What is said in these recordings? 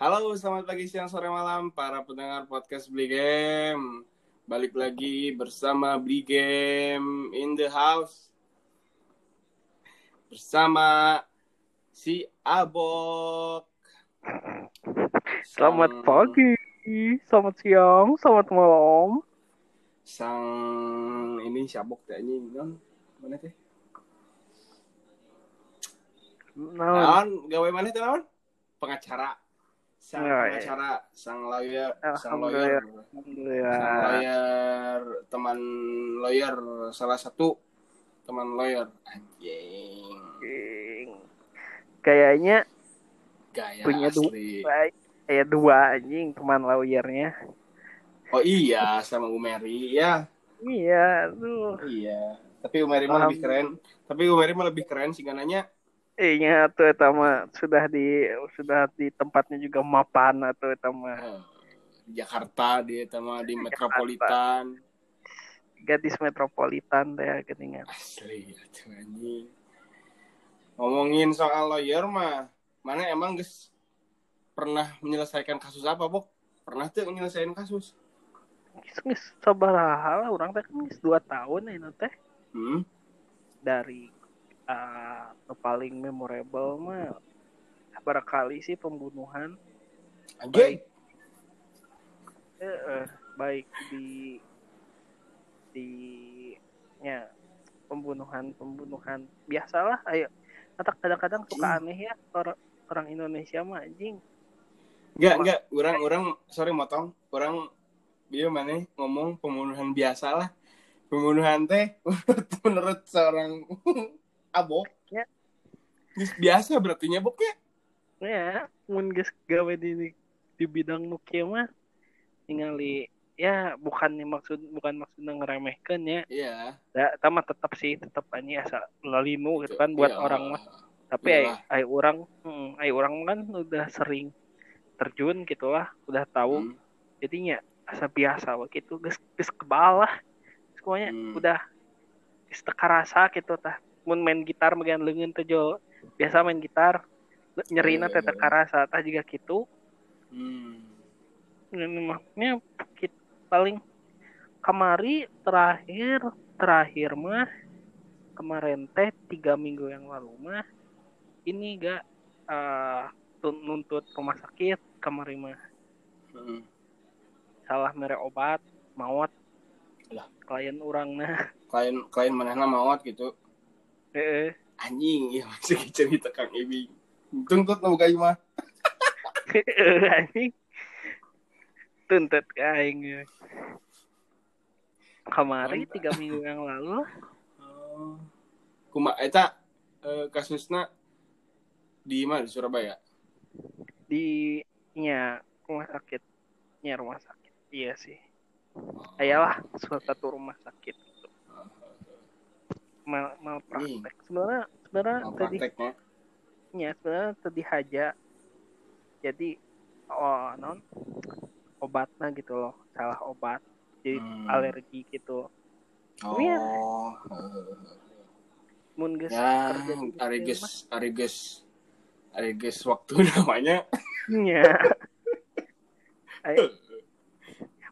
Halo, selamat pagi, siang, sore, malam para pendengar podcast Beli Game. Balik lagi bersama Beli Game in the house. Bersama si Abok. Selamat Sang- pagi, selamat siang, selamat malam. Sang ini si Abok anjing non mana teh? Nah, Naon gawe mana teh naon? Pengacara. Sang Oh, iya. pengacara, sang lawyer, sang lawyer. Sang lawyer teman lawyer salah satu teman lawyer. Anjing. Kayaknya gaya punya asli. dua, kayak dua anjing teman lawyernya. oh iya sama Umeri ya. Iya, tuh. iya tapi Umeri mah lebih keren. Tapi Umeri mah lebih keren sih nanya Nya tuh eta mah sudah di sudah di tempatnya juga mapan atau eta mah Eh, di Jakarta dia sama di metropolitan. Gadis metropolitan teh geuningan. asli atuh anjing. Ngomongin soal lawyer mah mana emang guys pernah menyelesaikan kasus apa Bok? Pernah tuh menyelesaikan kasus? Geus geus sabaraha lah urang teh kan 2 tahun ini teh. Hmm? dari uh, paling memorable mah barangkali sih pembunuhan. Anjing. Eh, eh, baik di di ya pembunuhan pembunuhan biasalah ayo. Kata- kadang-kadang suka aneh ya orang orang Indonesia mah anjing. Enggak, enggak. Orang, orang, sorry motong. Orang, dia mana ngomong pembunuhan biasa lah. Pembunuhan teh, menurut, menurut seorang abok. Ya. Geus Biasa berarti nyabok ya. ya mun geus gawe di di bidang nu kieu mah ningali ya bukan maksud bukan maksudnya ngeremehkan ya Iya. ya sama tetap sih tetap aja asa lalinu gitu kan buat Iya. orang mah tapi ay, Iyalah. ay orang hmm, ay orang kan udah sering terjun gitu lah udah tahu Hmm, jadinya asa biasa begitu geus geus kebal lah semuanya Hmm. udah geus teu karasa gitu tah mun main gitar bagian leungeun teh jo biasa main gitar nyerina teh teu karasa tah juga gitu hmm. maknya kit- paling kemari terakhir terakhir mah kemarin teh tiga minggu yang lalu mah ini gak eh, tun- nuntut rumah sakit kemari mah Hmm. salah mere obat maut Lah. klien orang nah Klien, klien manehna mawat gitu. Eh Anjing, iya masih cerita Kang Ibing. Tuntut nu gayu mah. anjing tuntut ke aing ya. kemari Mantap. tiga minggu yang lalu Oh. Kuma eta eh, kasusna di mana di Surabaya? di nya rumah sakit nya rumah sakit iya sih ayalah suatu satu rumah sakit. Mal mal praktek sebenarnya sebenarnya tadi nya sebenarnya tadi haja. Jadi oh non obatnya gitu loh salah obat. Jadi Hmm. alergi gitu. Oh. Heeh. mun geus Ya, Ariges, Ariges, Ariges waktu namanya. nya Ay,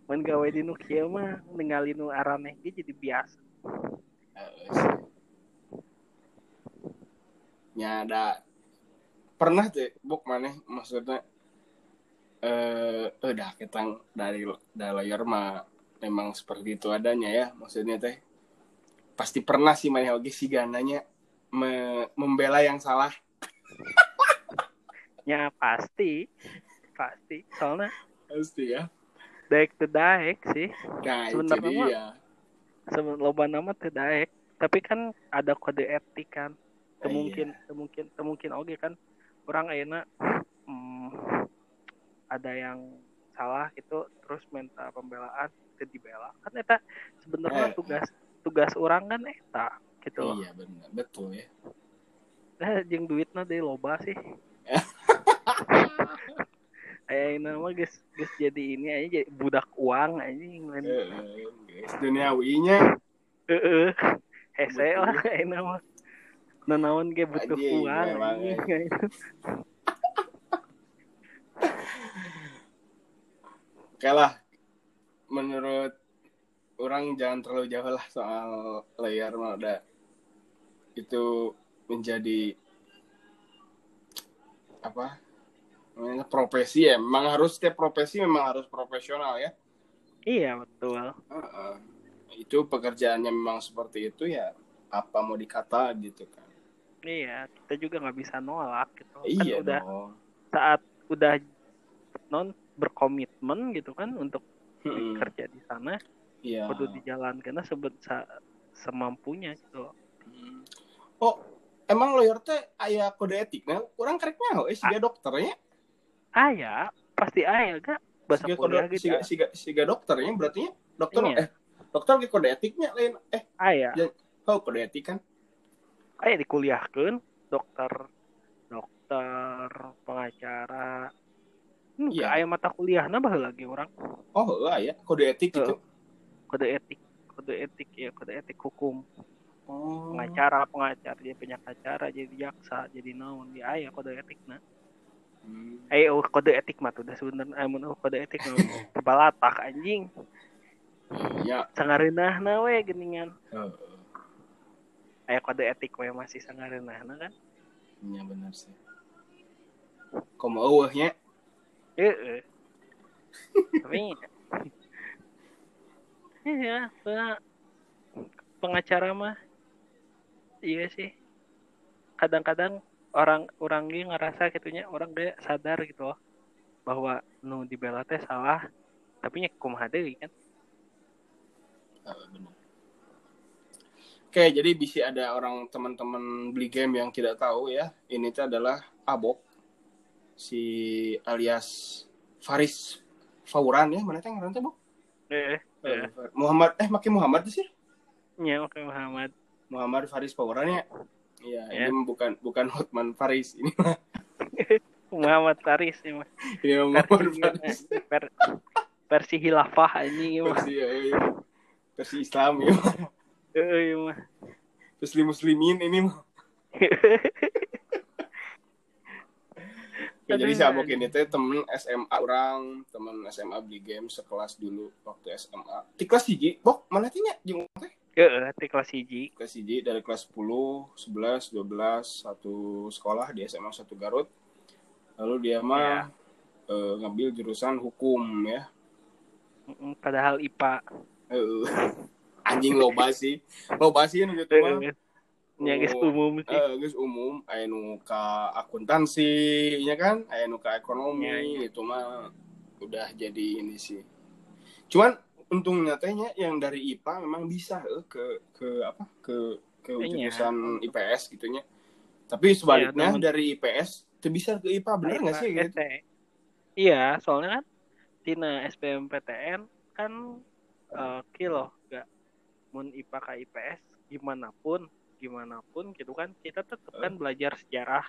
mun gawe di nu kieu mah ningali nu araneh jadi biasa Ya ada pernah tuh buk mana maksudnya eh udah ketang dari dari lawyer mah memang seperti itu adanya ya maksudnya teh pasti pernah sih mana oke sih gananya me- membela yang salah. Nya pasti pasti soalnya pasti ya. Daek teu daek sih. Nah Sebenarnya dia. sebelum loba nama teu daek. Tapi kan ada kode etik kan teu Iya. mungkin teu mungkin teu mungkin oge kan orang ayeuna hmm, ada yang salah gitu terus minta pembelaan teu dibela kan eta sebenarnya Eh. tugas tugas orang kan eta gitu iya benar betul ya nah jeung duitna deui loba sih Ayeuna mah geus geus jadi ini aja jadi budak uang Eh, eh, guys duniawinya Heeh. Hese Betul. lah enak mah. Nanaon ge butuh Anjing, uang anjing. Oke lah. Menurut orang jangan terlalu jauh lah soal layar mah udah itu menjadi apa namanya profesi ya memang harus setiap profesi memang harus profesional ya Iya betul. Heeh. itu pekerjaannya memang seperti itu ya apa mau dikata gitu kan Iya, kita juga nggak bisa nolak gitu. iya kan udah dong saat udah non berkomitmen gitu kan untuk Mm-mm. kerja di sana, iya kudu dijalankan sebut semampunya gitu. Hmm. oh emang lawyer teh aya kode etik nah kurang kereknya eh siga dokternya Aya, pasti aya gak bahasa siga kode gitu. siga, siga, siga dokternya berarti dokter Iya. eh dokter ge kode etiknya lain eh Aya, oh kode etik kan aya dikuliahkeun dokter dokter pengacara. Hmm, Iya. aya mata kuliahna baheula lagi orang. Oh ya kode etik gitu kode etik kode etik ya kode etik hukum. Oh. Pengacara pengacara jadi pengacara jadi jaksa jadi naon di aya kode etik nah. Hmm. ayo kode etik mah tuh udah sebenernya amun oh, kode etik mah kebalatak anjing. Ya. Sangareunah na we geningan. Aya kode etik we masih sangareunah na kan? Iya benar sih. Komo eueuhnya heeh. Tapi iya pe- pengacara mah iya sih. Kadang-kadang orang orang ge ngerasa gitunya orang ge sadar gitu loh bahwa nu dibela teh salah. Tapi nya kumaha deui kan? Heeh, benar. Oke, jadi bisa ada orang teman-teman beli game yang tidak tahu ya. Ini tuh adalah Abok si alias Faris Fauran ya, mana teh ngaran teh, Bok? eh Eh, Muhammad eh makin Muhammad sih. nya oke Muhammad Muhammad Faris Fauran ya. Iya, Ya. ini bukan bukan Hotman Faris, ini mah Muhammad Faris ini mah ini mah Muhammad versi, Faris. ver- versi hilafah anjing mah Versi, ya, ya. versi Islam ya. euy mah Muslim muslimin ini mah. Ya, jadi si Aduh, Abok ini teh temen SMA orang, temen SMA beli game sekelas dulu waktu SMA. Di kelas hiji, Bok, mana teh nya jeung teh? Heeh, di kelas hiji. Kelas hiji dari kelas 10, 11, 12 satu sekolah di SMA satu Garut. Lalu dia mah eh, ngambil jurusan hukum ya. Padahal IPA. Eh, anjing loba sih. Loba sih nu gitu mah. Nya geus umum sih. Eh, geus umum, aya nu ka akuntansi, ya kan? Aya nu ka ekonomi, Iya, iya. itu mah udah jadi ini sih. Cuman untungnya tehnya yang dari IPA memang bisa eh, ke ke apa? ke ke Iya. jurusan IPS gitunya. Tapi sebaliknya temen- dari IPS itu bisa ke IPA bener nggak sih gitu? Iya, soalnya kan tina SBMPTN kan eh, kilo mun IPA ke IPS gimana pun gimana pun gitu kan kita tetap kan belajar sejarah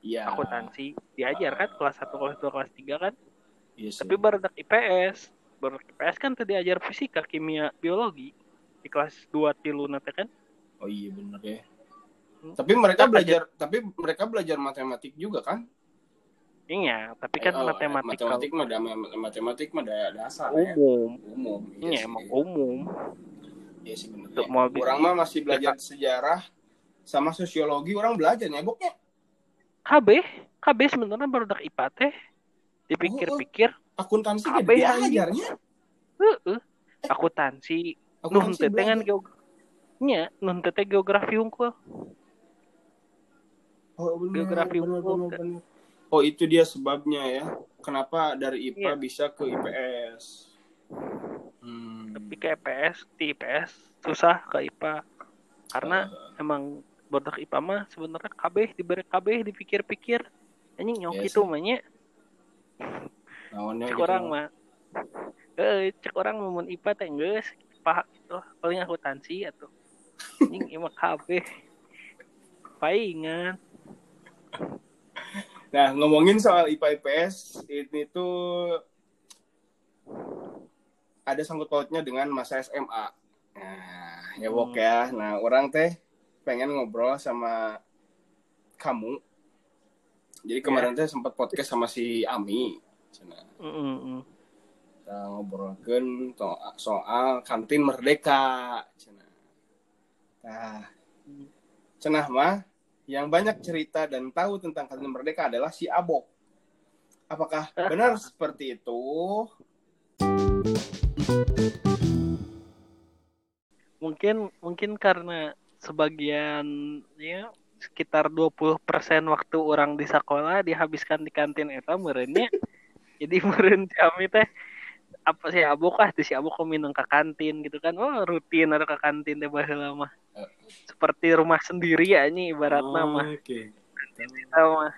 Iya. akuntansi diajar kan kelas 1 kelas 2 kelas 3 kan Iya sih. tapi baru IPS baru IPS kan tadi ajar fisika kimia biologi di kelas 2 tilu nanti kan Oh iya bener ya. Hmm. Tapi mereka Tetap belajar, tapi mereka belajar matematik juga kan? iya tapi kan Eh, oh, matematik matematik mah matematik mah da- dasar ya. umum Umum. iya sih. emang umum Iya sih bener. Untuk ya. mau bi- Orang mah masih belajar sejarah sama sosiologi orang belajar ya boknya. KB KB sebenarnya baru dak IPA teh dipikir-pikir Akuntansi Apa gede ya, anjing? diajarnya. heeh akuntansi nuhun Akuntansi teh teh kan belajar. geog nya nuhun teh geografi unggul Oh, bener, geografi bener, unggul. bener, bener. Oh itu dia sebabnya ya. Kenapa dari IPA Iya. bisa ke IPS? Hmm. tapi ke IPS di IPS susah ke IPA karena Eh, emang bodak IPA mah sebenarnya KB diberi KB dipikir-pikir. Anjing nyok itu sih. mahnya naonnya cek orang mah. Eh cek orang mau IPA teh geus IPA gitu. Paling akuntansi atau anjing emang KB paingan Nah, ngomongin soal IPA IPS, ini tuh ada sangkut pautnya dengan masa SMA. Nah, ya Bok Hmm. ya. Nah, orang teh pengen ngobrol sama kamu. Jadi kemarin teh sempat podcast sama si Ami. Cina. Mm, mm, mm. Nah, ngobrolkan soal, soal kantin merdeka cenah nah cenah mah yang banyak cerita dan tahu tentang kantin merdeka adalah si Abok apakah benar seperti itu mungkin mungkin karena sebagian ya sekitar 20% waktu orang di sekolah dihabiskan di kantin eta merenya jadi meren kami teh apa sih abok ah si abok minum ke kantin gitu kan. Oh rutin ada ke kantin deh baheula mah. Seperti rumah sendiri ya ini ibarat Oh, nama oke. Kita mah.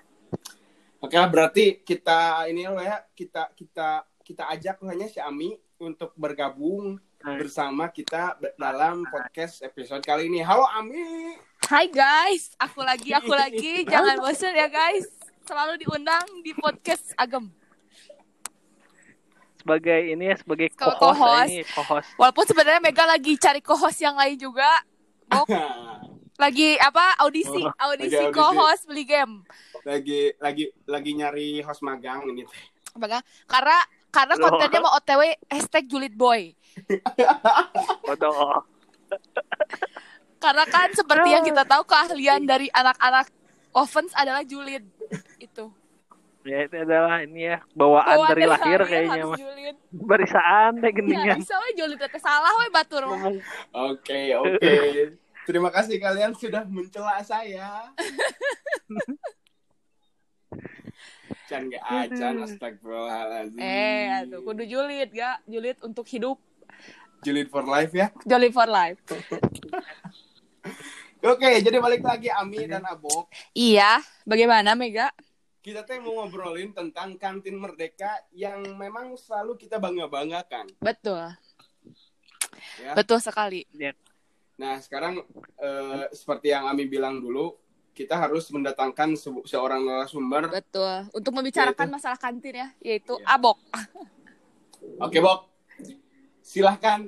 Oke lah, berarti kita ini ya kita kita kita ajak hanya si Ami untuk bergabung Nah. bersama kita dalam podcast episode kali ini. Halo Ami. Hai guys, aku lagi, aku lagi. Jangan bosan ya guys. Selalu diundang di podcast Agem. sebagai ini ya sebagai co-host ya, co-host. ini co-host Walaupun sebenarnya Mega lagi cari co-host yang lain juga. Bok, lagi apa? Audisi, Oh, audisi, audisi. co-host beli game. lagi lagi lagi nyari host magang ini teh. Karena karena kontennya mau OTW hashtag Julid Boy. Karena kan seperti yang kita tahu keahlian dari anak-anak offense adalah julid. Itu. ya itu adalah ini ya bawaan Bawaan dari lahir lahir kayaknya julid. barisaan deh Ya, geningan bisa we julid teh salah we batur mah. ngomong Oke, oke. Terima kasih kalian sudah mencela saya. Can gak acan, astagfirullahaladzim. Eh, aduh, kudu julid ya. Julid untuk hidup. Julid for life ya. Julid for life. Oke, jadi balik lagi Ami dan Abok. Iya, bagaimana Mega? Kita teh mau ngobrolin tentang kantin merdeka yang memang selalu kita bangga-banggakan. Betul. Ya. Betul sekali. Nah, sekarang eh, seperti yang Ami bilang dulu, kita harus mendatangkan se- seorang narasumber. Betul. Untuk membicarakan Yaitu? masalah kantin ya, yaitu Iya. Abok. Oke, Bok. Silahkan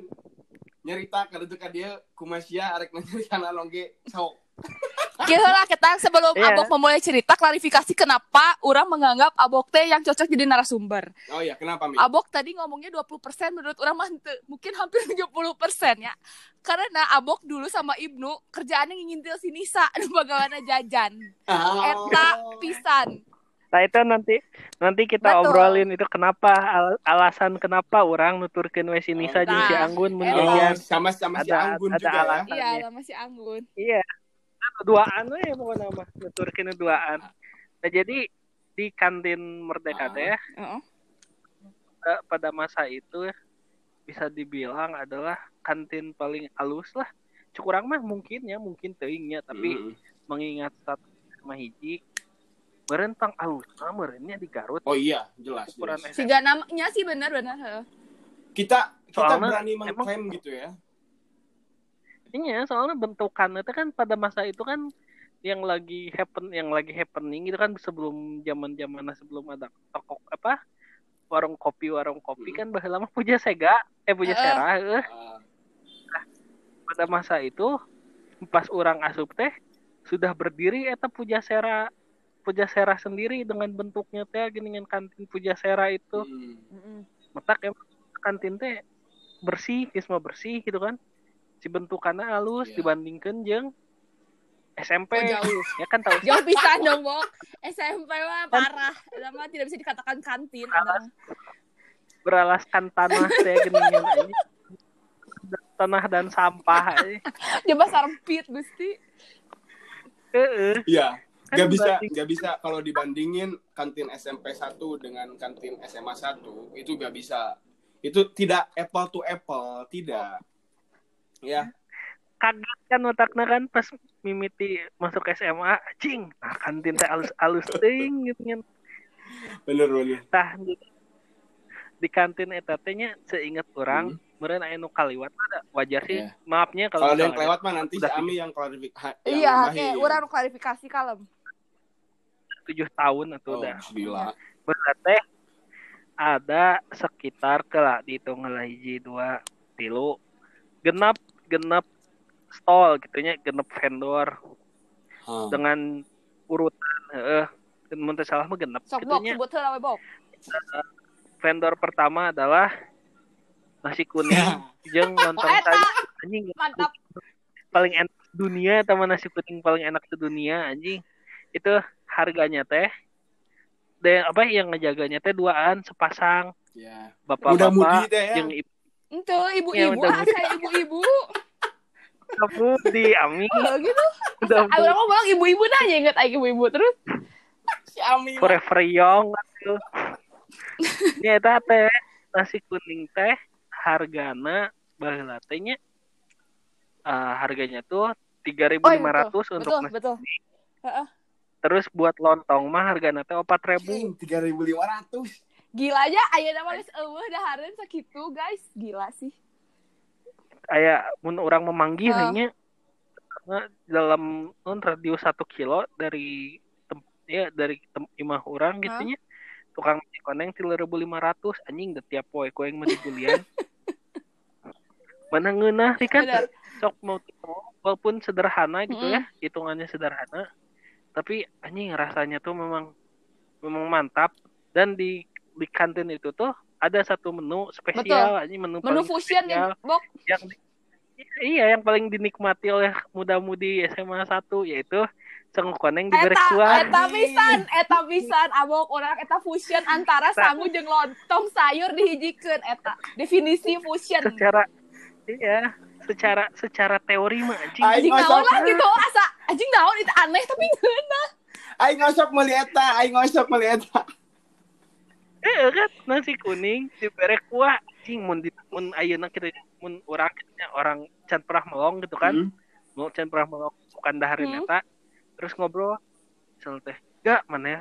nyerita ka dia kumasia arek nyerikan alongge sok. Kira lah kita sebelum Iya. Abok memulai cerita klarifikasi kenapa orang menganggap Abok teh yang cocok jadi narasumber. Oh iya, kenapa Mi? Abok tadi ngomongnya 20% menurut orang mah henteu. mungkin hampir 70% ya. Karena Abok dulu sama Ibnu kerjaannya ngintil si Nisa nu bagaimana jajan. Eta pisan. Nah itu nanti nanti kita Betul. obrolin itu kenapa al- alasan kenapa orang nuturkeun we si Nisa jeung si Nah, Anggun mun. Oh, sama sama si Ada- Anggun ada juga ya. Iya, Iya. sama si Anggun. Iya. Duaan we pokoknya mah nuturkeun duaan. Nah jadi di kantin Merdeka teh Heeh. pada- pada masa itu bisa dibilang adalah kantin paling halus lah. Cukurang mah mungkin ya mungkin teuing nya tapi Mm. mengingat status mah hiji meureun pang alus meureunnya di Garut Oh iya, jelas. jelas. Siga namanya sih benar-benar. heeh. Kita kita Soalnya berani emang- mengklaim gitu ya. Iya, soalnya bentukannya itu kan pada masa itu kan yang lagi happen, yang lagi happening itu kan sebelum zaman zaman sebelum ada toko apa warung kopi warung kopi Hmm. kan baheula mah puja sega eh puja Heeh. sera heuh. Ah, pada masa itu pas orang asup teh sudah berdiri eta puja sera puja sera sendiri dengan bentuknya teh dengan kantin puja sera itu mm. Mm-mm. metak ya kantin teh bersih kisma bersih gitu kan bentukannya halus Iya. dibandingkan jeung SMP Oh, jauh. ya kan tahu Jauh pisan dong, Bok. SMP mah parah. Eta mah tidak bisa dikatakan kantin. Ada. beralaskan tanah geningan ini tanah dan sampah ini. Coba sarempit, Gusti. Heeh. Iya. Kan Gak bisa, berarti- gak bisa kalau dibandingin kantin SMP 1 dengan kantin SMA 1 itu gak bisa. Itu tidak apple to apple, tidak. Ya, kaget kan otaknya kan pas mimiti masuk SMA cing nah kantin teh alus alus ting gitu kan bener bener. tah di, di kantin eta teh nya seingat orang Hmm. meureun aya nu kaliwat ada wajar sih Iya. maafnya Kalau ada yang kelewat mah nanti si Ami yang klarifikasi. Iya, oke. Orang klarifikasi kalem. tujuh tahun atau Oh, udah gila. berarti ada sekitar ke lah dihitung lah hiji dua tilu genap genap stall gitunya genap vendor Hah. dengan urutan heeh mun teu salah mah genep Sok Bok, gitunya sebut heula we, Bok. vendor pertama adalah nasi kuning jeung lontong Oh, eta. sayur anjing Mantap. paling enak dunia sama nasi kuning paling enak di dunia anjing itu harganya teh dan apa yang ngejaganya teh duaan sepasang Ya. bapak-bapak ya. yang Ente Ya, ibu-ibu, ah, saya ibu-ibu. ibu di ami Oh, gitu. udah Ah, Orang mau bilang ibu-ibu nanya inget aja ibu-ibu terus. Si Ami. forever young atuh. Ini eta teh nasi kuning teh hargana baheula teh nya eh, harganya tuh 3.500 Oh, iya, betul. untuk Betul, nasi. betul. Terus buat lontong mah hargana teh 4.000. Anjing, 3.500. Gila aja, ayo nama geus eueuh dahareun sakitu, guys. Gila sih. Aya mun orang memanggil Ah. nya karena dalam non radius 1 kilo dari tem- ya dari tem- imah orang gitu Ah. nya tukang nasi koneng 3.500 anjing da tiap poe koeng mah dibulian. Mana ngeunah sih kan sok mau walaupun sederhana gitu ya hitungannya sederhana tapi anjing rasanya tuh memang memang mantap dan di di kantin itu tuh ada satu menu spesial anjing menu, Menu fusion spesial nih, Bok. yang iya yang paling dinikmati oleh muda-mudi SMA 1 yaitu sangu koneng diberi Eta, kuah eta pisan, eta pisan abok orang eta fusion antara sangu jeung lontong sayur dihijikeun eta. Definisi fusion. secara iya secara secara teori mah anjing Anjing naon lah gitu asa anjing naon itu aneh tapi ngeunah. Aing ngosok meuli eta, aing ngosok meuli eta. Eh kan nasi kuning diberi kuah anjing mun di mun ayeuna kita mun urang nya orang can pernah melong gitu kan Hmm. mau can pernah melong bukan daharin Hmm. eta terus ngobrol misal teh gak mana ya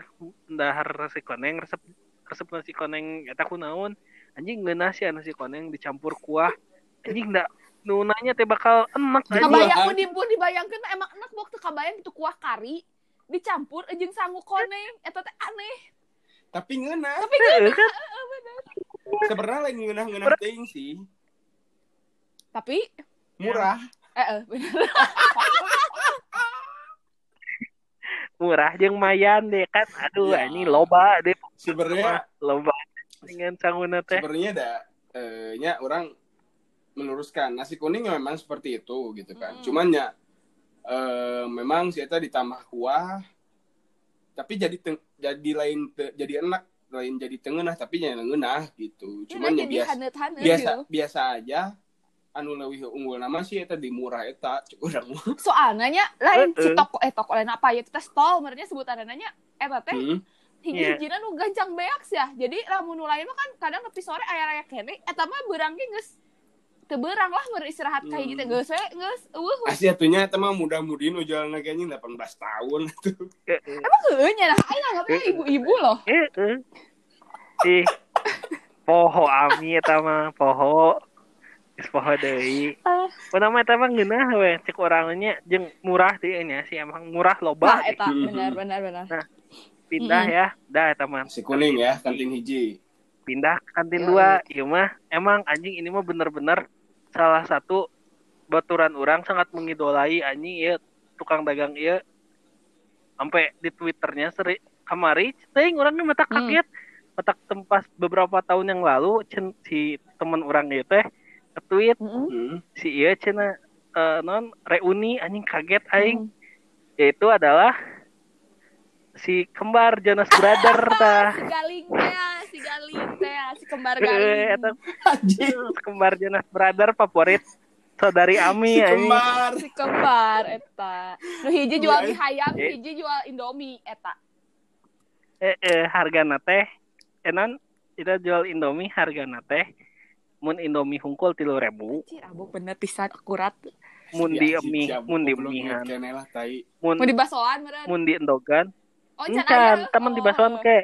dahar nasi koneng resep resep nasi koneng eta kunaon anjing ngeunah sih nasi koneng dicampur kuah anjing enggak nunanya teh bakal enak anjing. Kabayang mun dipun dibayangkeun mah emang enak bok teu kabayang itu kuah kari dicampur jeung sangu koneng eta teh aneh. Tapi ngeunah. Tapi Heeh, kan Sebenarnya lain ngeunah-ngeunah teuing sih. tapi Murah. eh, eh bener. murah jeung mayan deh kan aduh Ya. ini loba deh Sebenarnya loba dengan sanguna teh sebenarnya ada eh, nya orang meluruskan nasi kuning memang seperti itu gitu kan. Mm. Cuman ya eh, memang si ditambah kuah tapi jadi teng- jadi lain te- jadi enak lain jadi tengenah tapi ya ngeunah gitu. Cuman ya jadi biasa hanet-hanet biasa gitu. biasa aja anu leuwih unggul nama sih eta di murah eta urang mah. Soalnya nya lain si Heeh. toko eh toko lain apa ya kita stall merenya sebutannya nanya eta teh Hmm. Iya. hiji-hijina nu gancang beaks ya. Jadi lamun nu lain mah kan kadang nepi sore aya-aya kene eta mah beurang ge geus teu beurang lah meur istirahat kayak Hmm. gitu geus we geus eueuh we. Asli atunya eta mah mudah-mudi nu jalan kayaknya 18 tahun tuh. Emang heueuh nya lah aing anggapnya ibu-ibu loh. eh eh ih poho ami eta mah poho Geus poho deui Ah. Pernah mah eta mah ngeunah we cek orangnya jeung murah teh nya sih emang murah loba Nah, eta Hmm. benar benar benar. pindah Mm-mm. ya dah eta mah Nasi kuning ya, kantin hiji. pindah kantin Ya, dua ieu mah emang anjing ini mah bener-bener salah satu baturan orang sangat mengidolai anjing ya tukang dagang ieu sampai di twitternya seri kamari teuing orangnya mata Hmm. kaget mata tempas beberapa tahun yang lalu cen, si teman orang ieu teh nge-tweet Heeh. Hmm. si ieu cenah eh, non reuni anjing kaget aing Hmm. yaitu adalah si kembar Jonas Brother tah Si galing teh, si galing teh, si kembar Eh, galing. eta Anjing. kembar Jonas Brother favorit saudari Ami Si anjing. kembar. Si kembar eta. Nu hiji jual Iya, mie hayam, eh. hiji jual Indomie eta. Eh, eh hargana teh enan kita jual Indomie hargana teh mun Indomie hungkul tilu ribu abok bener pisan akurat. mun Ya, di si mie mun di mihan tai. mun di basoan meureun. mun di endogan Oh, encan aya. temen di Oh. basuhan ke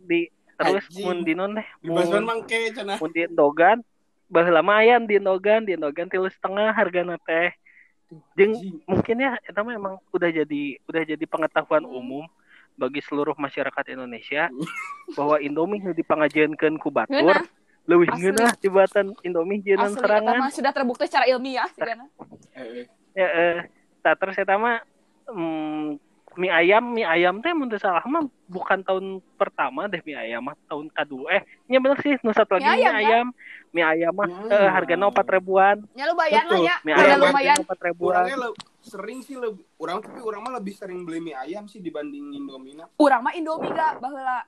di terus mun di non teh Di basuhan mun, mangke cenah. mun di endogan baheula mah aya di endogan di endogan tilu setengah hargana teh jeung mungkin ya itu mah emang udah jadi udah jadi pengetahuan Hmm. umum bagi seluruh masyarakat Indonesia Hmm. bahwa Indomie nu dipangajeunkeun ku batur leuwih Asli. ngeunah tibatan Indomie jeunan Asli eta serangan mah sudah terbukti secara ilmiah eh. ya eh tak terus eta mah mm, mie ayam mie ayam teh mun salah mah bukan tahun pertama deh mie ayam mah tahun kedua eh nya bener sih nu satu lagi Mie mie ayam, mie ayam mah Mie eh, ayam. hargana opat ribuan Ya lumayan lah ya. mie ayam lumayan. opat ribuan sering sih lebih orang tapi orang mah lebih sering beli mie ayam sih dibanding Indomie. nah. Urang mah Indomie gak baheula.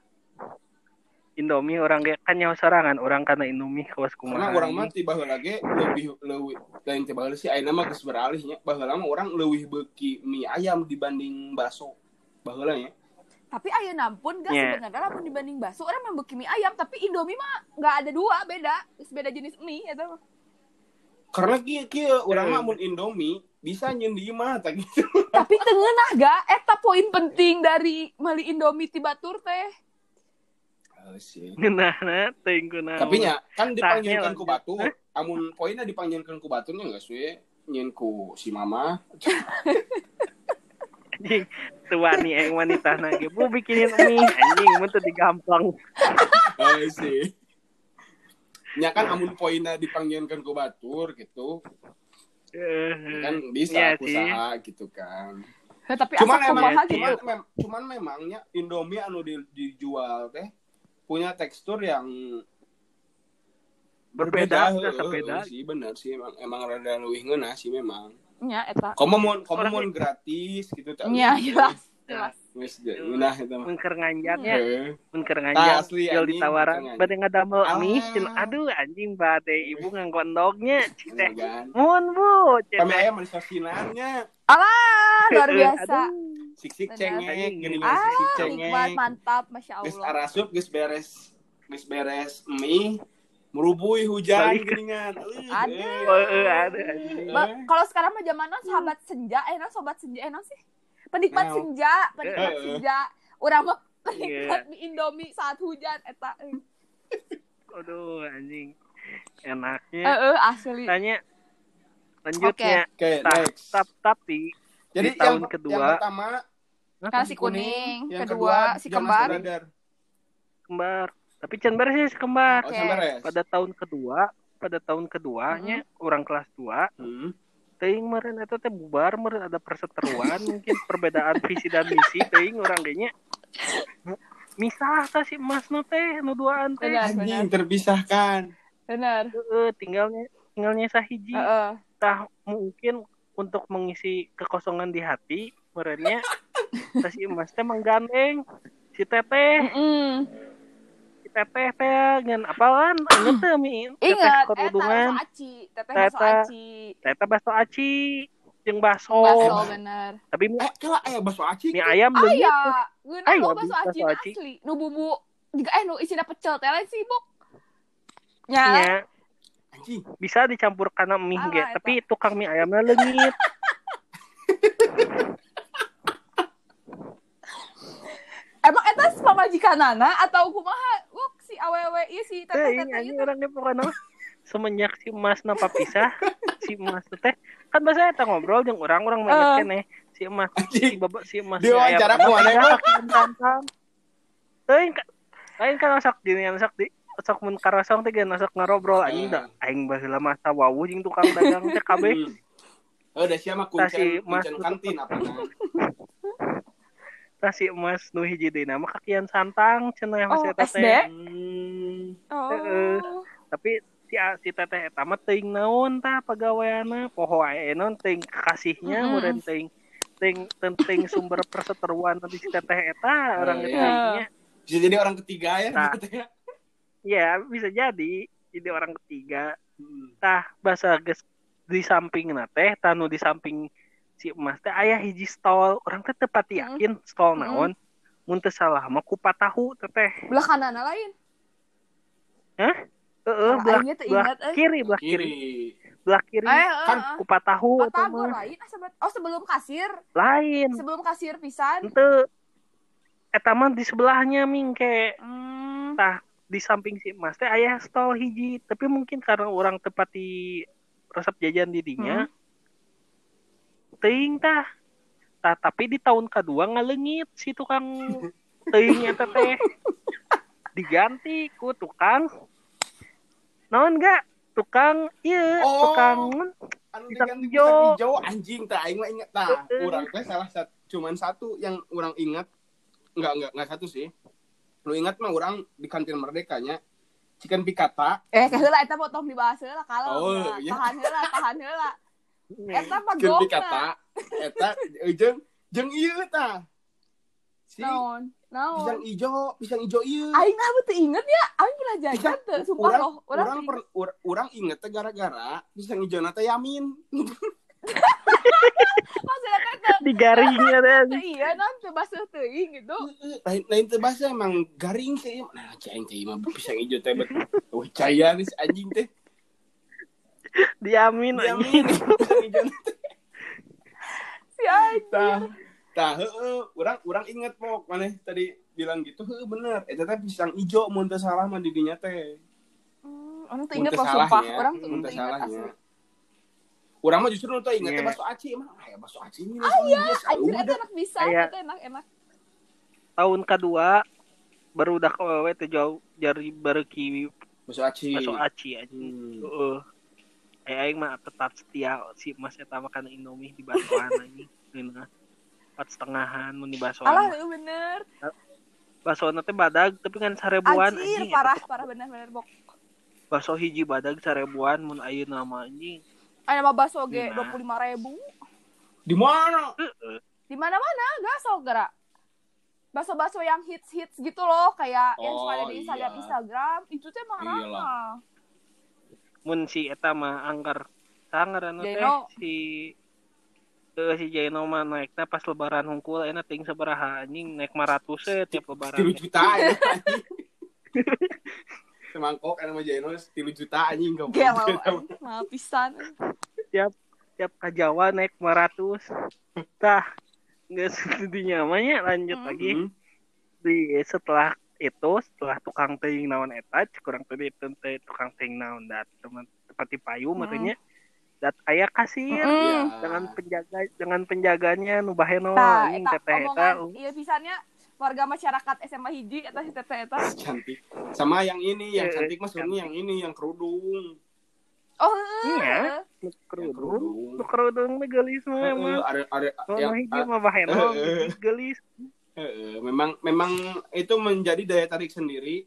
Indomie orang ge kan nyawa sorangan orang karena Indomie kawas Karena kumaha orang mah tiba lagi lebih lebih lain tiba heula sih ayeuna mah geus beralihnya baheula mah orang leuwih beuki mie ayam dibanding bakso. Baheula nya. Tapi ayeuna pun gak Nya. sebenarnya lamun dibanding bakso orang mah beuki mie ayam tapi Indomie mah gak ada dua beda. Beda jenis mie eta mah. Karena kieu kieu urang Eh. mah mun Indomie bisa nyeun di imah tak gitu. Tapi tengenah gak eta poin penting dari meuli Indomie ti batur teh. Sih. nah nah teuing kunaon. Tapi nya kan dipanggilkan ku batur, amun poinnya dipanggilkan ku baturnya enggak suwe nyeun ku si mama. anjing tua nih yang wanita nage bu bikinin mie anjing mun teu digamplang Oh sih. Nya kan amun poinnya dipanggilkan ku batur gitu, Eh, kan bisa Iya aku sih. usaha gitu kan. Heh, tapi Cuman asa emang kumaha gitu. cuman, mem, cuman memangnya Indomie anu di- dijual teh punya tekstur yang berbeda heueuh, sudah beda sih bener sih emang emang rada leuwih ngeunah sih memang. Nya eta. Komo mun komo mun gratis gitu teh. Nya jelas. Jelas. Wis ngeunah eta mah. mengker nganjaknya Heeh. mengker Ah, nganjak asli, jual ditawaran mengker bade ngadamel mie aduh anjing bade ibu nganggondognya Iya kan. mun bu Kami cina ayam manis sosinannya. Ah, luar biasa. Sik-sik cengeng, gini Ah, sik nikmat, cengeng. mantap, masya Allah. arasup geus beres geus beres mie merubui hujan Balik. geuningan. Aduh. Eh, ada. Ba- kalau sekarang mah zaman non sahabat senja, eh non sobat senja, eh non sih penikmat Nah. senja, penikmat Eh. senja. Urang mah Iya. penikmat mie Indomie saat hujan, eta. Eh, aduh anjing enaknya eh, asli. tanya lanjutnya Oke, Ta- next. tap- tapi Jadi di tahun yang, kedua- yang pertama Nasi kuning, yang kedua, si Jonas kembar. Kembar tapi can beres sih kembar Oh, Oke. Samberes. pada tahun kedua pada tahun keduanya orang kelas 2 Hmm. teuing meureun eta teh bubar meureun ada perseteruan mungkin perbedaan visi dan misi teuing orang kayaknya misah tah si emas nu teh nu duaan teh Anjing terpisahkan. Benar. Heeh, tinggalnya tinggalnya sahiji Heeh. tah mungkin untuk mengisi kekosongan di hati merenya si emas teh menggandeng si teteh Mm-mm. si teteh teh ngan apalan inget teh mi teteh Ingat, eta kerudungan bakso aci, teteh Teta. aci. teteh bakso aci jeung bakso Bakso bener. tapi mie, Eh, kira ayah bakso aci. mie ayam ya, geuna Aya, lo bakso bakso aci aci. asli. Nu bumbu juga eh nu isina pecel teh lain sih, Bok. Nya. Nya, Anjing. bisa dicampur karena mie Ah, ge tapi tukang mie ayamnya leungit Emang eta pamajikanana atau kumaha? Wuk si awewe ieu si teh teteh-teteh ini ieu. orangnya pokoknya semenjak si emas napa pisah si emas teh kan bahasa eta ngobrol jeung orang-orang Eh. banyak keneh si emas si bapak si emas Dia wawancara ku mana, teuing lain kan sok dinian sok di sok mun karasong teh geus sok ngarobrol anjing da aing baheula masa wawu jeung tukang dagang teh kabeh. Oh, udah siapa kuncen, Mas kuncen kantin apa nah? tah si emas nu hiji deui nama kakian santang cenah Oh, masih eta SD? teh Hmm. Oh. tapi si si teteh eta mah teuing naon tah pagaweana poho ae non teuing kasihnya Mm-mm. meureun teuing teuing teuing sumber perseteruan nanti si teteh eta orang Oh, gitu iya. nya. Bisa jadi orang ketiga ya Nah. gitu ya. ya bisa jadi jadi orang ketiga Hmm. tah bahasa geus di samping teh tanu di samping si emas teh aya hiji stol orang teh tepat Mm-mm. yakin stol Mm-mm. naon mun teu salah mah kupat tahu teteh Belah kanana lain. heeh belah, aingnya teu belah ingat, eh. kiri belah kiri Kiri. belah kiri Eh, Kan eh, eh. kupat tahu lain bet- Oh, sebelum kasir, lain sebelum kasir pisan. ente eta mah di sebelahnya mingke Hmm. tah di samping si emas teh aya stol hiji tapi mungkin karena orang tepat di resep jajan didinya teuing tah tah tapi di tahun kedua ngaleungit si tukang teuing eta teh diganti ku tukang naon enggak tukang iya Oh. tukang Anu diganti hijau. hijau anjing tah aing mah inget tah. Urang teh salah satu cuman satu yang orang ingat nggak nggak nggak satu sih lu ingat mah orang di kantin merdekanya chicken pikata Eh, heula eta potong dibahas heula kalau Oh, enggak. iya. tahan heula, tahan heula. Eta mah chicken gongna. pikata eta eh, jeung jeung ieu tah si Naon? Naon? pisang ijo pisang ijo ieu Aing mah teu inget ya. Aing pernah jajan teu, sumpah Urang- loh. Urang orang per, ur- orang inget teh gara-gara pisang ijo nate yamin maksudnya teh teu di garingnya deh teu iya non teu basuh teuing gitu. lain lain teh bahasa emang garing sih nah cing teh mah pisang ijo teh bet wah caya nih anjing teh diamin nate Si anjing. tah urang urang inget pok. Maneh tadi bilang gitu heeh bener. Eta teh pisang ijo mun teu salah mah di dinya teh. Hmm, Orang tuh inget loh sumpah. Orang tuh tuh inget salahnya. Urang mah justru teh inget teh Iya. bakso aci emang aya bakso aci ini Ah iya, anjir eta udah enak bisa, eta enak enak. tahun kedua baru udah ke wewe teh jauh jari berki bakso aci. Bakso aci anjing. Hmm. heeh Eh, aing mah tetap setia si Mas eta makan Indomie di baksoan anjing Geuna. empat setengahan mun di baksoan Alah, bener. baksoan teh badag tapi kan sarebuan Anjir, anjing parah, parah bener-bener bok. bakso hiji badag sarebuan mun ayeuna mah anjing Ada mah bakso ge dua puluh lima ribu. di mana heeh Di mana-mana gaso gerak. Bakso-bakso yang hits-hits gitu loh, kayak yang suka ada Oh, di iya. Instagram Instagram, itu teh mah Iyalah. Mun si eta mah angker sangar anu teh si eh si Jaino mah naiknya pas lebaran hungkul enak ting sabaraha anjing naik 500 eh tiap lebaran tilu juta ya semangkok anu mah Jaino tilu juta anjing gak anjing, mahal pisan. tiap tiap ke Jawa naik 500 tah nggak setudinya namanya lanjut Hmm. lagi Hmm. di setelah itu setelah tukang teuing naon eta kurang tadi itu tukang teuing naon dat teman seperti payu Hmm. matanya dat aya kasir Mm. Ya. dengan penjaga dengan penjaganya nu baheno Nah, eta teteh eta uh, iya pisannya warga masyarakat SMA hiji eta si teteh eta. cantik sama yang ini yang Eh, cantik mas Sony yang ini yang kerudung Oh, Iya. kerudung kerudung mah gelis mah emang ada ada yang mah hiji ah, mah baheno gelis memang memang itu menjadi daya tarik sendiri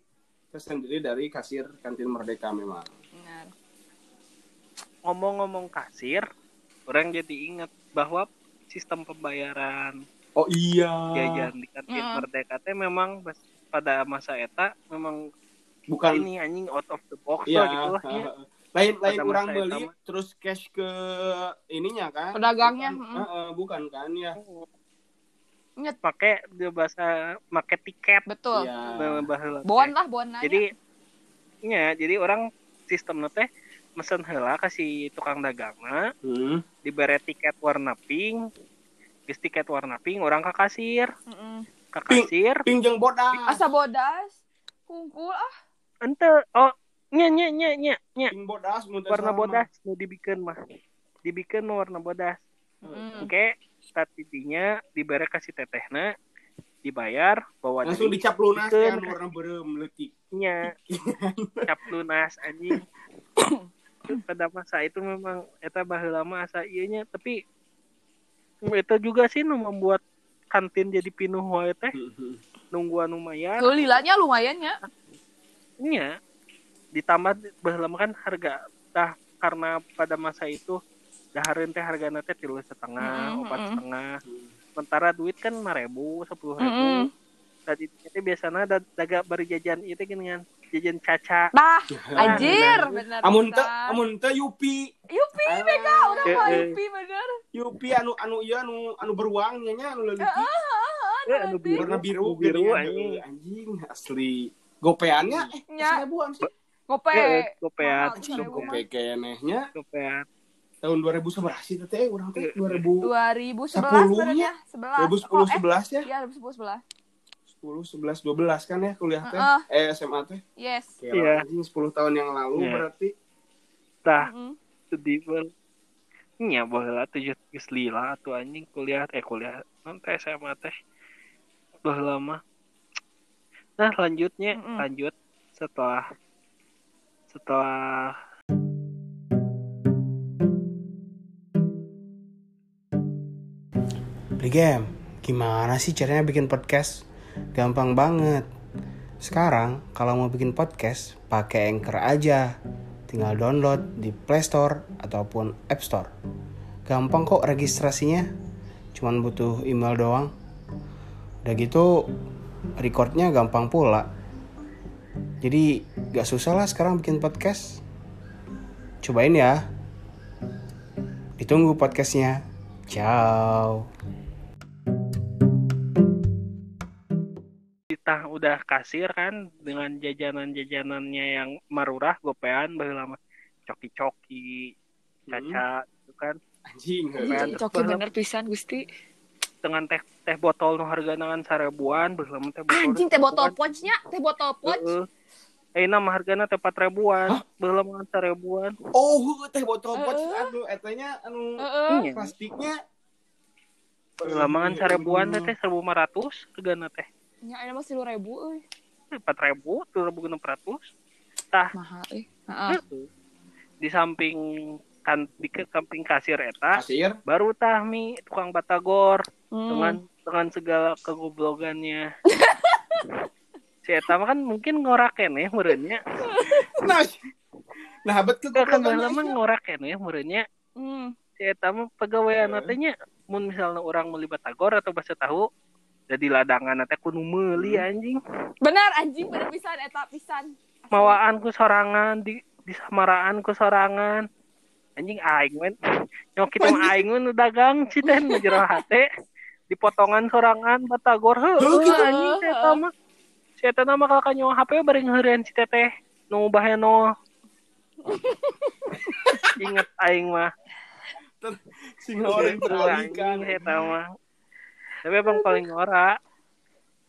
tersendiri dari kasir kantin Merdeka memang Benar. ngomong-ngomong kasir orang jadi ingat bahwa sistem pembayaran oh iya jajan di kantin Mm. Merdeka teh memang pada masa eta memang bukan ini anjing out of the box iya lah gitu lah ya. lain lain orang beli terus cash ke ininya kan Pedagangnya, bukan, mm. eh, bukan kan ya Ingat, pakai dia bahasa pakai tiket betul. Baheula teh. Bon lah, bon nanya. jadi ya jadi orang sistem teh mesen heula kasih tukang dagang Hmm. diberi tiket warna pink Geus tiket warna pink orang ke kasir Mm-mm. ke Pink. kasir pinjang bodas Asa bodas. Kungkul ah. ente oh nya nya nya nya nya pink bodas warna bodas nu dibikin mah dibikin warna bodas Mm. oke tadinya diberi kasih tetehna dibayar bawa langsung dicap lunas kan warna berem leutik nya cap lunas anjing. Pada masa itu memang eta baheula mah asa ieu nya tapi itu juga sih nu membuat kantin jadi pinuh wae teh. Nungguan lumayan lilanya lumayan ya. nya ditambah baheula mah kan harga dah karena pada masa itu dahareun teh hargana teh tilu setengah Mm, opat mm. setengah sementara duit kan lima ribu sepuluh ribu Mm-mm. tadi itu biasanya da, daga bari jajan itu dengan jajan caca Nah, anjir, bener. amun teu pisan. amun teu Yupi Yupi, Ah, Beka, udah Eh, mah eh. Yupi bener. Yupi anu anu ieu anu anu beruang nya nya anu leutik Eh, anu biru warna biru anu biru geuningan, anjing anjing asli gopeannya eh Nya. seribuan sih Gope. Eh, gopean gope kenehnya gopean tahun 2011 itu teh urang teh 2000 2011 Sepuluhnya? sebenarnya. 11. 2010 Oh, eh, 11 ya Iya, 2010 11. 10 11 12 kan ya kuliah teh Heeh. eh SMA teh Yes. Iya. anjing 10 tahun yang lalu Iya. berarti tah Mm-mm. sedih banget nya baheula tujuh geus lila atuh anjing kuliah eh kuliah non teh SMA teh baheula mah nah lanjutnya Mm-mm. lanjut setelah setelah beli game Gimana sih caranya bikin podcast? Gampang banget. Sekarang kalau mau bikin podcast, pakai Anchor aja. Tinggal download di Play Store ataupun App Store. Gampang kok registrasinya. Cuman butuh email doang. Udah gitu recordnya gampang pula. Jadi gak susah lah sekarang bikin podcast. Cobain ya. Ditunggu podcastnya. Ciao. Udah kasir kan dengan jajanan-jajanannya yang marurah gopean lama coki-coki caca itu kan Anjing. Gopean Coki bener pisan Gusti. dengan teh teh botol nu harga nangan sarebuan baheula mah teh botol Anjing teh botol punch-nya, teh botol punch. Eh, nama hargana teh 4 ribuan, baheula mah sarebuan. Oh, teh botol pot anu etanya anu. Iya. plastiknya Baheula mah kan sarebuan teh teh 1500 hargana teh. Nya aya mah 10.000 euy. 4000, 2600. Tah, Mahal euy. Heeh. Heeh. di samping kan di ke samping kasir eta kasir baru tah mi tukang batagor Hmm. dengan dengan segala kegoblogannya si eta mah kan mungkin ngoraken ya merenya nah nah bet ke kan mah ngoraken ya merenya Hmm. si eta mah pegawaian teh mun misalnya orang meuli batagor atau bahasa tahu jadi ladangan teh kudu meuli anjing. Benar anjing bener pisan eta pisan. mawaan ku sorangan di di samaraan ku sorangan. Anjing aing men. Nyok kita mah aing men dagang citen nu jero hate dipotongan sorangan batagor heuh gitu. anjing eta mah. Si eta mah kalau kanyo HP bari ngeureun si teteh nu baheno inget aing mah. Singa orang si eta mah tapi emang paling ora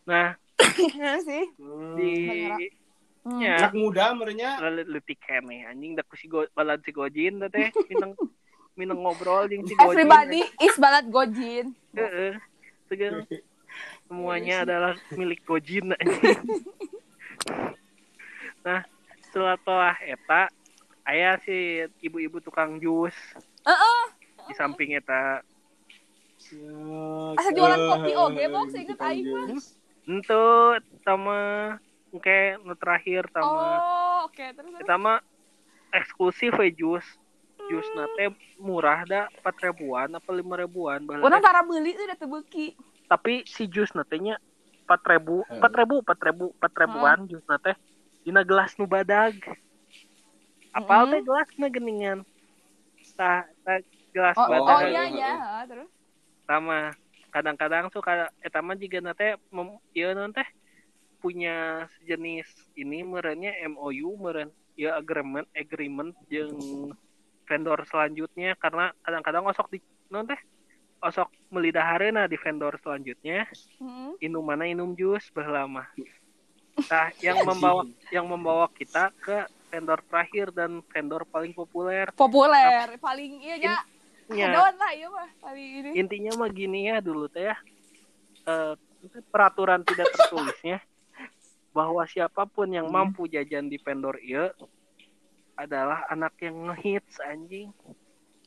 nah. Iya sih. di Hmm. ya Cak muda merenya letik kene anjing. Dak si go, balad si gojin teh teh. Minang minang ngobrol jeung si gojin. Everybody is balad gojin. heeh. Tegang. semuanya adalah milik gojin anjing. nah setelah telah eta aya si ibu-ibu tukang jus. Heeh. di samping eta Asa jualan kopi oge, Bok, seinget aing mah. ente sama oke nu terakhir sama Oh, oke terus terus. kita mah eksklusif we jus jus nate murah dah empat ribuan apa lima ribuan teh. para beli tuh udah tebeki. tapi si jus nate nya empat ribu empat ribu empat ribu empat ribuan jus nate dina gelas nu badag apal Mm-mm. teh gelas na geningan tah tah gelas Oh, badag oh iya iya, Heeh, terus. Sama kadang-kadang suka eta mah juga nate mem, naon teh punya sejenis ini merenya MOU meren ya agreement agreement jeung vendor selanjutnya. Karena kadang-kadang osok di naon teh osok melidahareuna di vendor selanjutnya. Hmm. inum mana inum jus baheula mah nah yang membawa yang membawa kita ke vendor terakhir dan vendor paling populer. Populer, paling iya nya. Nya Hedon lah iya mah ini. intinya mah gini ya dulu teh ya Eh, peraturan tidak tertulisnya bahwa siapa pun yang mampu jajan di vendor iya adalah anak yang ngehits anjing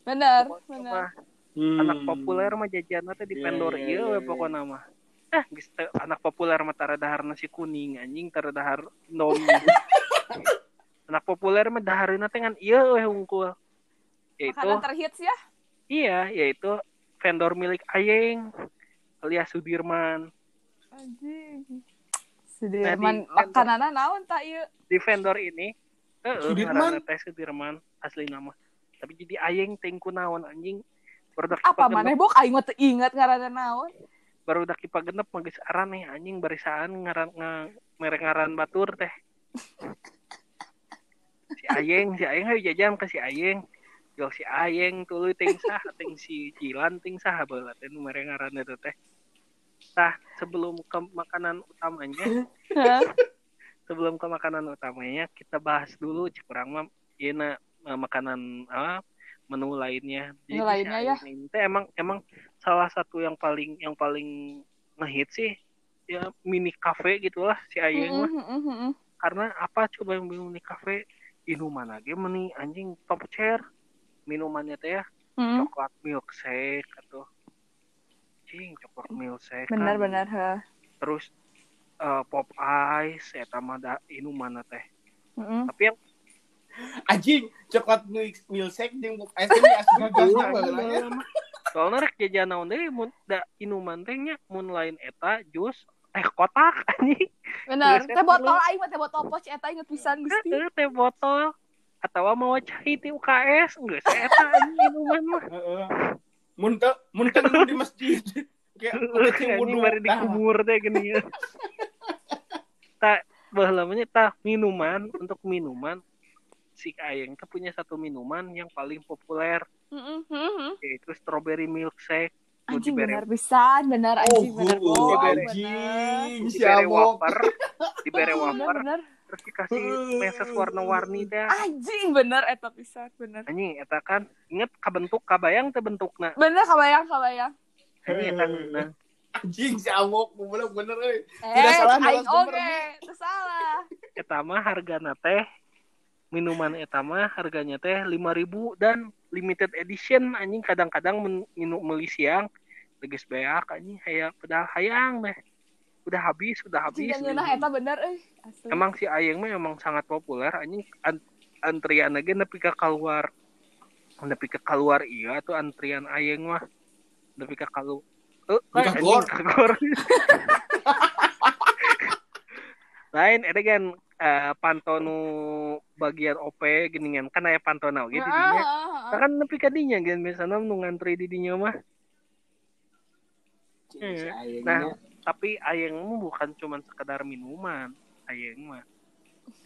Bener, Pokoknya bener. mah Hmm. anak populer mah jajan teh di Iya, vendor iya, iya iya, we iya. pokokna mah eh geus anak populer mah tara dahar nasi kuning anjing tara dahar nom anak populer mah dahareuna teh ngan ieu we hungkul yaitu Makanan terhits ya. Iya, yaitu vendor milik Ayeng alias Sudirman. Anjing. Nah, Sudirman di- makananna naon tak ieu? Di vendor ini, eh Sudirman? teh Sudirman asli nama. Tapi jadi Ayeng tengku naon anjing. Baru dak Apa genep, bok aing mah teu inget ngaranna naon. baru dak kipa genep mah geus aran nih anjing barisaan ngaran nga, merek ngaran batur teh. si Ayeng, si Ayeng hayu jajan ke si Ayeng. Yo si Ayeng tuluy ting sah, ting si Jilan ting sah baheula teh nu ngaran eta teh. Tah, sebelum ke makanan utamanya, sebelum ke makanan utamanya kita bahas dulu cek kurang mah ieu na eh, makanan apa menu lainnya. Menu lainnya ya. ini teh emang emang salah satu yang paling yang paling ngehit sih ya mini cafe gitulah si Ayeng mah. Heeh, heeh, heeh. Karena apa coba yang mini cafe minuman lagi meni anjing top chair minumannya teh ya Heeh. coklat milkshake atau anjing coklat milkshake benar kan. benar heh. terus eh, pop ice eta mah da inuman teh Mm-mm. tapi yang Anjing, coklat milk milkshake jeung pop ice ini asli gas Iya, bageulanya. soalnya rek jajan naon deui mun da inuman teh nya mun lain eta jus teh kotak anjing benar teh botol aing mah teh botol pos eta inget pisan Gusti Heeh, teh botol atau mau cai ti UKS geus eta anjing inuman mah. Mun teu mun di masjid. Kayak wudu. bari dikubur teh gini ya tak baheula mah nya tah minuman untuk minuman si Ayeng teh punya satu minuman yang paling populer yaitu strawberry milkshake Nu anjing dibere- benar pisan benar anjing Oh, benar oh, oh, dibere benar anjing. dibere Siabok. wafer dibere benar wafer benar terus dikasih meses warna-warni teh anjing benar eta pisan benar anjing eta kan inget kabentuk kabayang teh bentukna. Bener kabayang kabayang. Anjing eta nah, Anjing siabok, bener bener euy. eh salah, aing narasumber oge teu salah. Eta mah hargana teh minuman eta mah harganya teh 5000 dan limited edition. Anjing kadang-kadang minum meuli siang geus beak anjing hayang padahal hayang meh udah habis udah habis eta bener euy asli emang si Ayeng mah emang sangat populer anjing an antrian lagi nepi ka keluar nepi ka keluar iya tuh antrian Ayeng mah nepi ka kalu eh anjing, kagor. kagor. lain eta kan eh, pantau nu bagian OP geningan kan aya pantau na oge di dinya heeh, heeh. Nah, kan nepi ka dinya gen misalnya nu ngantri di dinya mah Ayengnya. Nah. Tapi Ayeng mah bukan cuman sekedar minuman Ayeng mah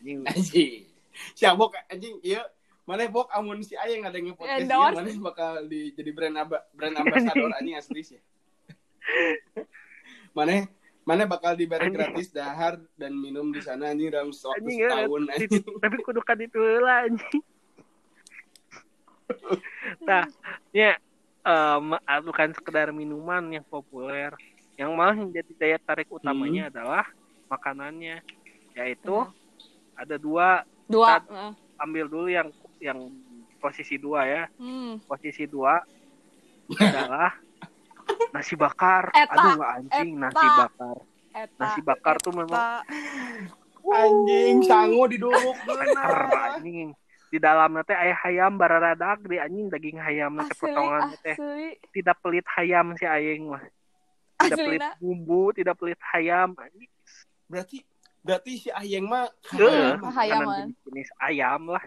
anjing anjing. Siabok anjing ieu Mana bok amun si Ayeng ada yang podcast Endorse. mana bakal di, jadi brand aba, brand ambassador anjing asli sih. Mana mana bakal diberi Anjing. gratis dahar dan minum di sana anjing dalam waktu Anjing, ya, setahun Di- anjing. tapi kudu kan itu lah anjing nah ya ah, bukan sekedar minuman yang populer yang malah menjadi daya tarik utamanya adalah makanannya yaitu ada dua dua heeh. ambil dulu yang yang posisi dua ya. Hmm. posisi dua adalah nasi bakar. Eta, aduh anjing nasi eta. bakar. Eta nasi bakar tuh memang eta Anjing sangu diduruk Bener, anjing. Di dalamnya teh ayah hayam bararadak di anjing. Daging hayam teh potongan teh tidak pelit hayam si aing mah tidak pelit bumbu tidak pelit anjing Berarti berarti si Ayeng mah makanan hayaman. jenis, jenis ayam lah.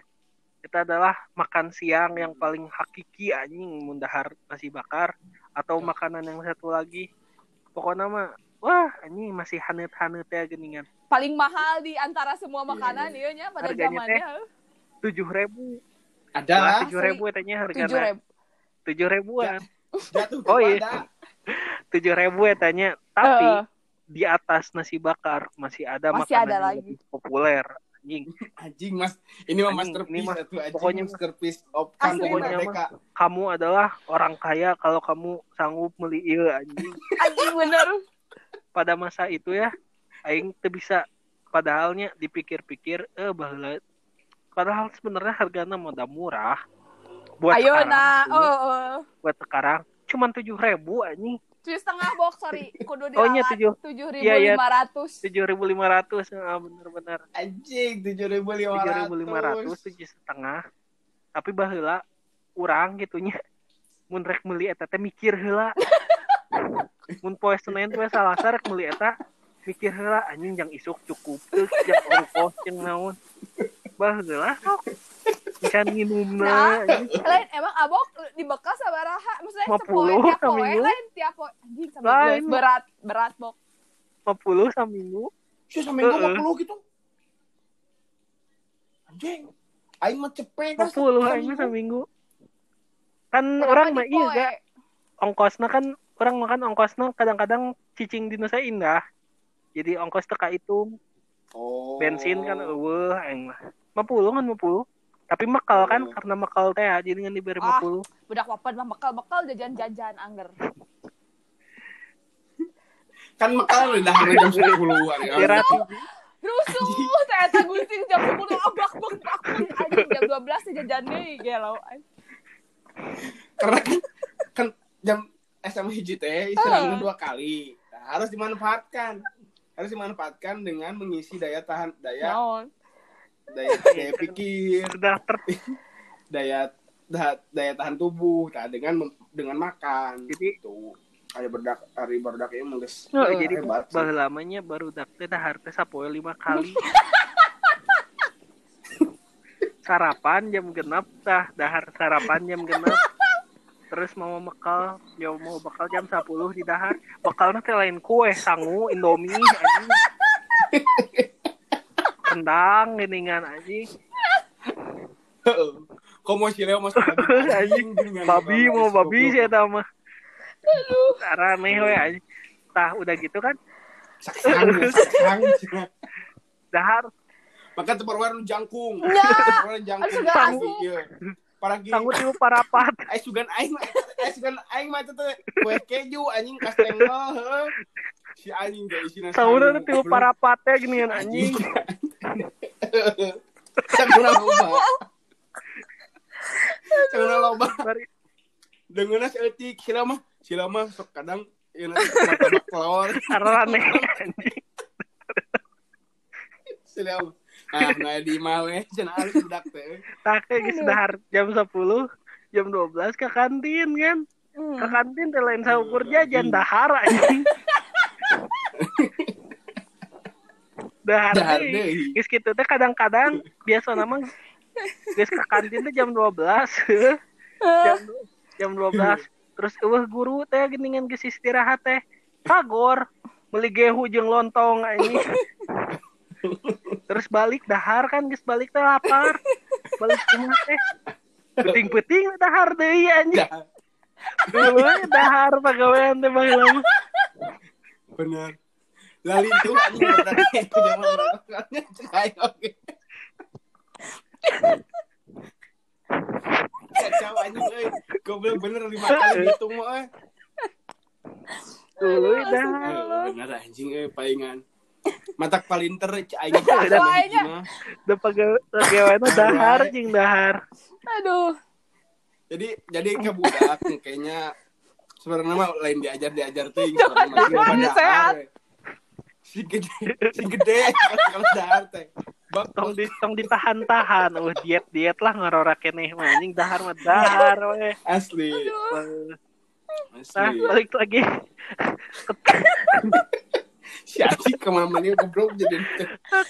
Kita adalah makan siang yang paling hakiki anjing mundahar nasi bakar. Atau makanan yang satu lagi. Pokoknya mah wah anjing masih hanet-hanet ya geningan. Paling mahal di antara semua Iya, makanan ieu nya pada Harganya zamannya. tujuh ribu. Ada lah tujuh ribu tujuh harganya. Ribu. Tujuh ribuan. Jatuh Oh, iya. Tujuh ribu etanya tapi Heeh. di atas nasi bakar masih ada Masih makanan ada yang lagi. lebih populer anjing. Anjing mas, ini mah masterpiece ini mah- satu anjing. pokoknya mah- masterpiece of pokoknya merdeka. kamu adalah orang kaya kalau kamu sanggup beli ieu anjing. Anjing bener. Pada masa itu ya aing teu bisa. Padahalnya dipikir-pikir eh baheula. Padahal sebenarnya harganya moda murah. Buat ayo sekarang nah oh, oh. buat sekarang cuman tujuh ribu anjing. Tujuh setengah box sorry. Kudu Oh, iya, diralat tujuh. tujuh ribu Iya, iya. lima ratus. Tujuh ribu lima ratus ah, bener-bener. Anjing tujuh ribu lima tujuh ribu lima ratus tujuh setengah. Tapi baheula urang gitunya. Mun rek meuli eta teh mikir heula. Mun poe Senin poe Salasa rek meuli eta mikir heula anjing jang isuk cukup teu jang ongkos jeung naon. Baheula sok can nginumna Nah, anjing. lain emang abok di bekas sabaraha maksudnya 50 sepoe tiap poe lain tiap poe anjing sampai Lain. berat berat bok 50 saminggu Sih saminggu Heeh. lima puluh gitu. Anjing, Aing mah cepet kan 50 aja saminggu kan Berapa orang mah iya poe? ga ongkosna kan orang makan ongkosna kadang-kadang cicing di Nusa Indah jadi ongkos teka itu Oh. bensin kan eueuh aing mah 50 kan 50 tapi makal kan Oh. karena makal teh jadi ngan diberi Ah. 50 budak wapan mah bekal-bekal jajan-jajan angger Kan makal udah hari jam sepuluhan ya. Rusuh saya tak gusing jam 10 abak bak bak anjing jam 12 teh jajan deui gelo Karena kan, kan jam SMA hiji teh istirahatnya Ah. dua kali Nah, harus dimanfaatkan harus dimanfaatkan dengan mengisi daya tahan daya Naon? Daya daya pikir. daya da- daya tahan tubuh. Nah, dengan dengan makan. Jadi- gitu. Hari berdak hari berdak ini mengges Oh, Heeh. jadi hebat baru lamanya baru dahar teh sapoe lima kali. sarapan jam genap dah dahar sarapan jam genap. Terus mau bekal ya mau bekal jam 10 di dahar. Bekalnya teh lain kue sangu indomie rendang geningan anjing. Heeh. kok mau si Leo masuk Anjing, babi mau babi sih eta mah. Cara aneh we anjing. Tah udah gitu kan? Saksang saksang dahar. Maka tempat warna jangkung. Ya. Warna jangkung. Asugan Paragi, asu. iya. paragi sangu tiu parapat. Ais sugan aing mah ais sugan aing mah teh kue keju anjing kastengel si anjing teh isina Saudara tiu parapatnya gini kan anjing. Sakuna loba. Sakuna loba. Dengeuna seeutik sila mah sila mah sok kadang ieu kelawar Karena aneh anjing. sila mah. Ah, nah di mah we cenah ari budak teh. Tak kayak geus dahar jam 10 jam 12 ke kantin kan. Hmm. Ke kantin teh lain saukur jajan dahar anjing. Dahar deui. Geus kitu teh kadang-kadang biasa nama geus ke kantin teh jam 12. jam jam 12 terus eueuh guru teh geuningan geus istirahat teh kagor meuli gehu jeung lontong anjing terus balik dahar kan geus balik teh lapar balik rumah teh penting-penting dahar deui anjing dulu dahar pagawean teh baheula mah. Bener. Lali itu anjing cai oke. Kacau anjing euy. Goblok bener lima kali mah euy. Eh, bener anjing euy palingan. Matak palinter aing Udah. Pokoknya. da dahar jeung dahar Aduh. Jadi jadi ke budak kayaknya sebenarnya mah lain diajar diajar teh sehat. Si gede, si gede. Kalau dahar teh. Tong di tong ditahan-tahan. Uh diet diet lah ngarora keneh mah. Anjing dahar mah dahar we asli. nah Asli. balik lagi. Si anjing ke mana goblok jadi.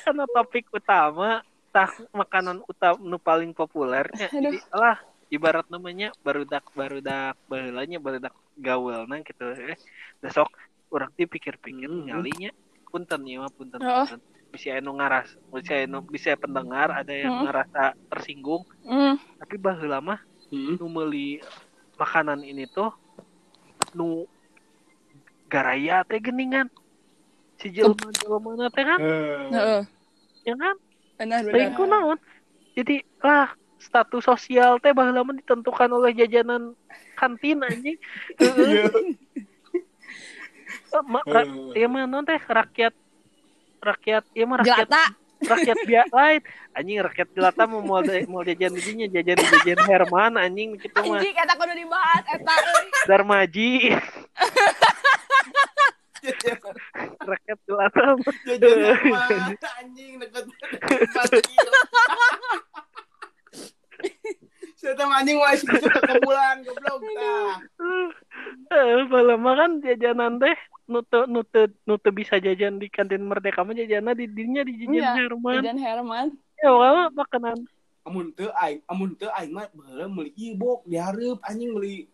Karena topik utama tah makanan utama nu paling populernya Aduh. jadi lah ibarat namanya barudak barudak baheulanya barudak gaweulna gitu eh besok urang ti pikir-pikir Hmm. ngalinya punten ya mah punten, Oh. punten. bisa anu ngaras bisa anu bisa pendengar ada yang Hmm. ngerasa tersinggung Hmm. tapi baheula mah Hmm. nu meuli makanan ini tuh nu garaya teh geningan si jelema jelema teh kan Heeh. ya kan Benar Lain benar. naon? Jadi lah status sosial teh baheula mah ditentukan oleh jajanan kantin anjing. Eh, ma- ra- Ieu mah naon teh rakyat rakyat ieu mah rakyat Jelata. rakyat biak lain anjing rakyat jelata mau mau mau jajan dinya jajan jajan Herman anjing gitu mah Anjing eta kudu dibahas eta. Darmaji rakyat jelata. Jajan anjing deket parkir. Saya tahu anjing masih bisa ke bulan goblok Eh, mah kan jajanan teh nute nute nute bisa jajan di kantin Merdeka mah jajanna di dinya di jajan Iya, Herman. Dan Herman. Ya kalau makanan Amun teu aing, amun teu aing mah baheula meuli ibok dihareup anjing meuli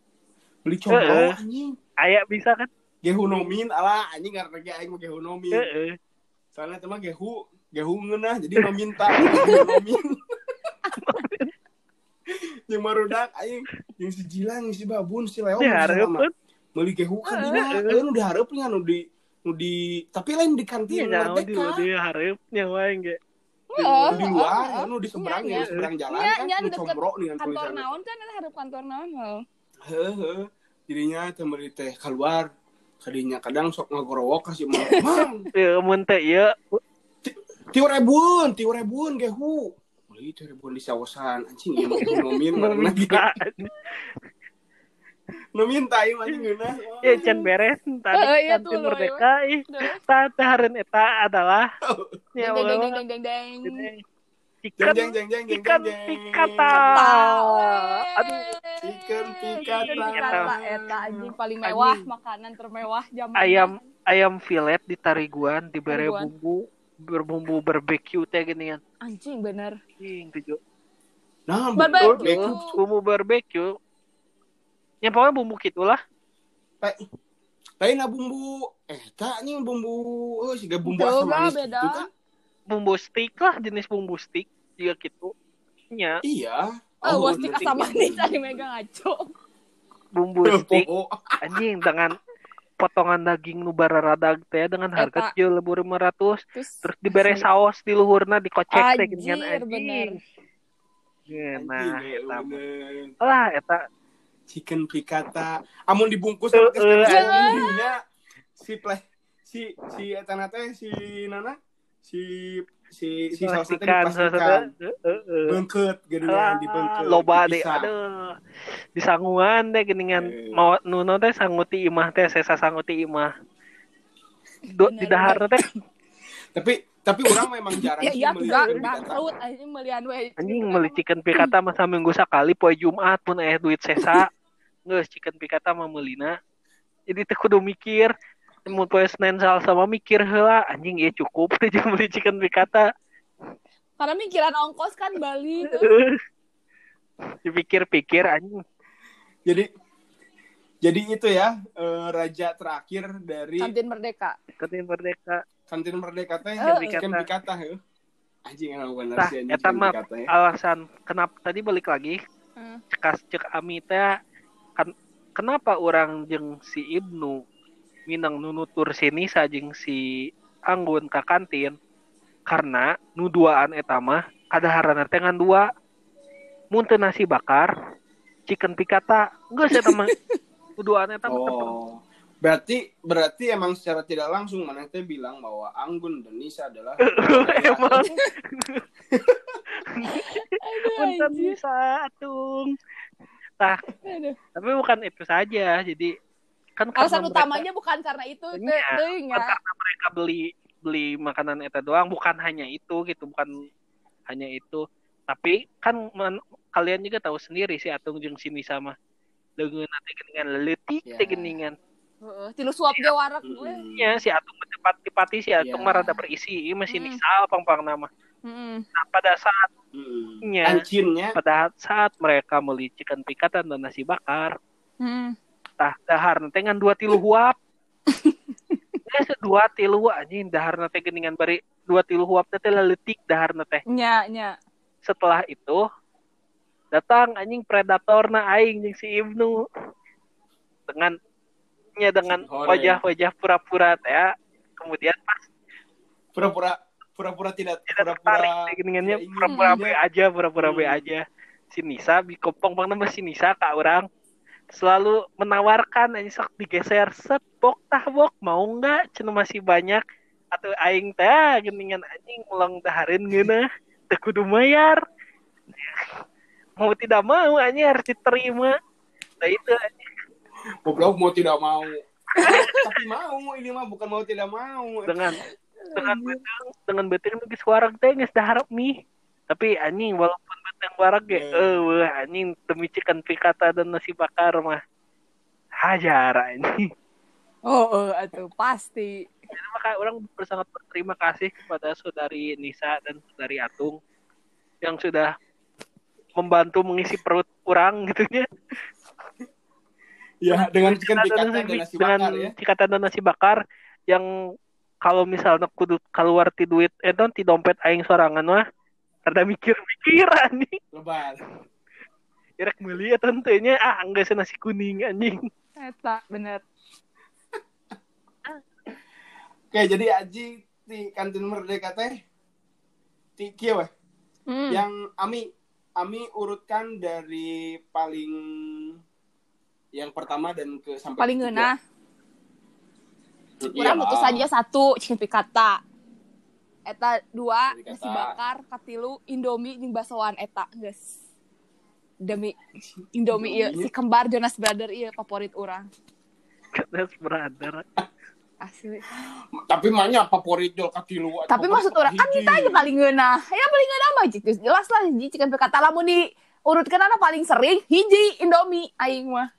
beli combro anjing. aya bisa kan? Gehu nomin ala anjing karena ge aing mah gehu nomin. Heeh. Soalnya teh mah gehu gehu ngeunah jadi meminta nomin. Yang marudak aing yang si Jilang si Babun si Leo kan? meuli gehu kan dina Heeh. aya nu dihareup nya nu di nu di tapi lain di Iya kantin di Merdeka. di hareup nyawa ge. Heeh. di luar heeh. nu di seberang Iya, ya seberang jalan Iya, kan iya, nu deket combro dengan Kantor naon kan eta hareup kantor naon heeh. jadinya teh meuli teh keluar kadinya kadang sok ngagorowok kasih mah mang Ya mun teh ieu tiu rebun tiu rebun gehu tiu rebun di sawosan anjing gehu nomin mana gitu nu minta ieu mah geuna Ya can beres tadi Eh, iya kantin merdeka ih tatahareun eta adalah ya Allah. deng deng deng deng. Ini jeng Chicken jeng jeng jeng jeng ikan jeng pikata. Aduh, Chicken pikata. Eta anjing paling mewah, Anjing. makanan termewah zaman. ayam ayam filet di tariguan diberi bumbu berbumbu barbecue teh gini kan. Anjing bener. Anjing tujuh. Nah, Barbecue. barbecue. Bumbu barbecue. Ya pokoknya bumbu gitulah. Lain lah bumbu eh tak nih bumbu oh siga bumbu asam manis beda. gitu kan? Bumbu stick lah jenis bumbu stick juga gitu. Ya, Iya. Oh, Oh, gua stick asam manis tadi mega ngaco. bumbu stick anjing dengan potongan daging nu bararadag teh dengan harga Eta. tujuh ribu lima ratus Terus diberi saus di luhurna dikocek teh gini kan Anjir, bener. Ya, Nah, eta. bener. lah eta. Chicken pikata amun dibungkus Eh, eh, anjingnya si pleh si si eta nate si nana si si si saus nate dipastikan dipastikan heeh bengket gitu Lah, kan dibengket loba deh aduh. Disanguan deh geningan. Eh. mau nuno teh sanguti imah teh sesa sanguti imah. Do, di dahar teh tapi tapi orang memang jarang ya sih iya melihat enggak bangkrut anjing melian we. anjing beli chicken pikata masa minggu sekali poe Jumat pun eh duit sesa. Geus chicken pikata mah meulina. Jadi teh kudu mikir mau poe Senin Selasa mah mikir heula anjing ieu cukup aja beli chicken pikata Karena mikiran ongkos kan Bali tuh. Dipikir-pikir anjing jadi jadi itu ya eh, raja terakhir dari Kantin Merdeka. kantin merdeka kantin merdeka teh Eh, chicken pikata ya anjing emang bener Tah, sih anjing chicken mah ya. alasan kenapa tadi balik lagi Hmm. cekas cek ami teh kan kenapa orang jeng si Ibnu minang nunutur sini sajeng si Anggun ke kantin karena nuduaan eta mah kadaharan teh ngan dua. Mun teu nasi bakar chicken pikata geus eta mah. Nuduaan eta mah tepeng. Oh, berarti berarti emang secara tidak langsung mana teh bilang bahwa Anggun dan Nisa adalah emang. Punten bisa atung. Tah Aduh. tapi bukan itu saja. Jadi kan karena Alasan mereka- utamanya bukan karena itu, Iya, teuing bukan ya. karena mereka beli beli makanan eta doang bukan hanya itu gitu bukan hanya itu tapi kan men- kalian juga tahu sendiri sih atung jeung sini sama dengan nanti geningan leletik Ya. teh geningan Heeh, tilu suap ge warak Mm-mm. gue. ya si atung cepat dipati si atung Ya. mah rada berisi masih Mm. nisal pang-pang nama Heeh. nah pada saat. Iya. Ancinnya pada saat mereka beli chicken pikatan dan nasi bakar Heeh. Tah dahar nanti ngan dua tilu huap ya dua tilu anjing dahar nanti geningan bari dua tilu huap teh leletik dahar nanti Nya, nya. setelah itu datang anjing predator na aing jeung si Ibnu dengan nya dengan Hore. wajah-wajah pura-pura teh ya. kemudian pas pura-pura pura-pura tidak tidak pura-pura geningannya pura-pura be aja pura-pura be Hmm. aja si Nisa di kopong bang nama si Nisa kak orang selalu menawarkan anjing sok digeser. Set bok tah bok. Mau nggak? Cenah masih banyak. Atau aing teh geningan anjing ulang dahareun geunah teu kudu mayar. Mau tidak mau anjing harus diterima. Nah itu anjing. Goblok mau tidak mau. Tapi mau ini mah bukan mau tidak mau. Dengan dengan beteng dengan beteng geus warag teh geus daharap mie tapi anjing walaupun warag ge Hmm. eh weh anjing demi chicken pikata dan nasi bakar mah hajar anjing Oh, eh, atuh pasti. Jadi maka orang sangat berterima kasih kepada saudari Nisa dan saudari Atung yang sudah membantu mengisi perut orang gitu ya ya dengan chicken pikata Dengan dan nasi dengan bakar ya cikatan dan nasi bakar yang kalau misalnya kudu keluar ti duit eh non ti dompet aing sorangan mah rada mikir-mikiran nih lebar Irek meuli ya tentunya ah enggak sih nasi kuning anjing Eta, bener. oke jadi Aji di kantin merdeka teh ti kieu weh Hmm. yang Ami Ami urutkan dari paling yang pertama dan ke sampai Paling ngeunah. Iya. Kurang butuh saja satu chicken pikata. Eta dua nasi bakar, katilu, indomie jeung baksoan eta, guys. demi Indomie iya si kembar Jonas Brother iya favorit orang Jonas Brother. asli Tapi mahnya favorit jol kaki lu. tapi maksud orang kan kita aja paling ngeunah ya paling ngeunah mah jelas lah hiji cikan berkata lamun di urutkan anak paling sering hiji Indomie aing mah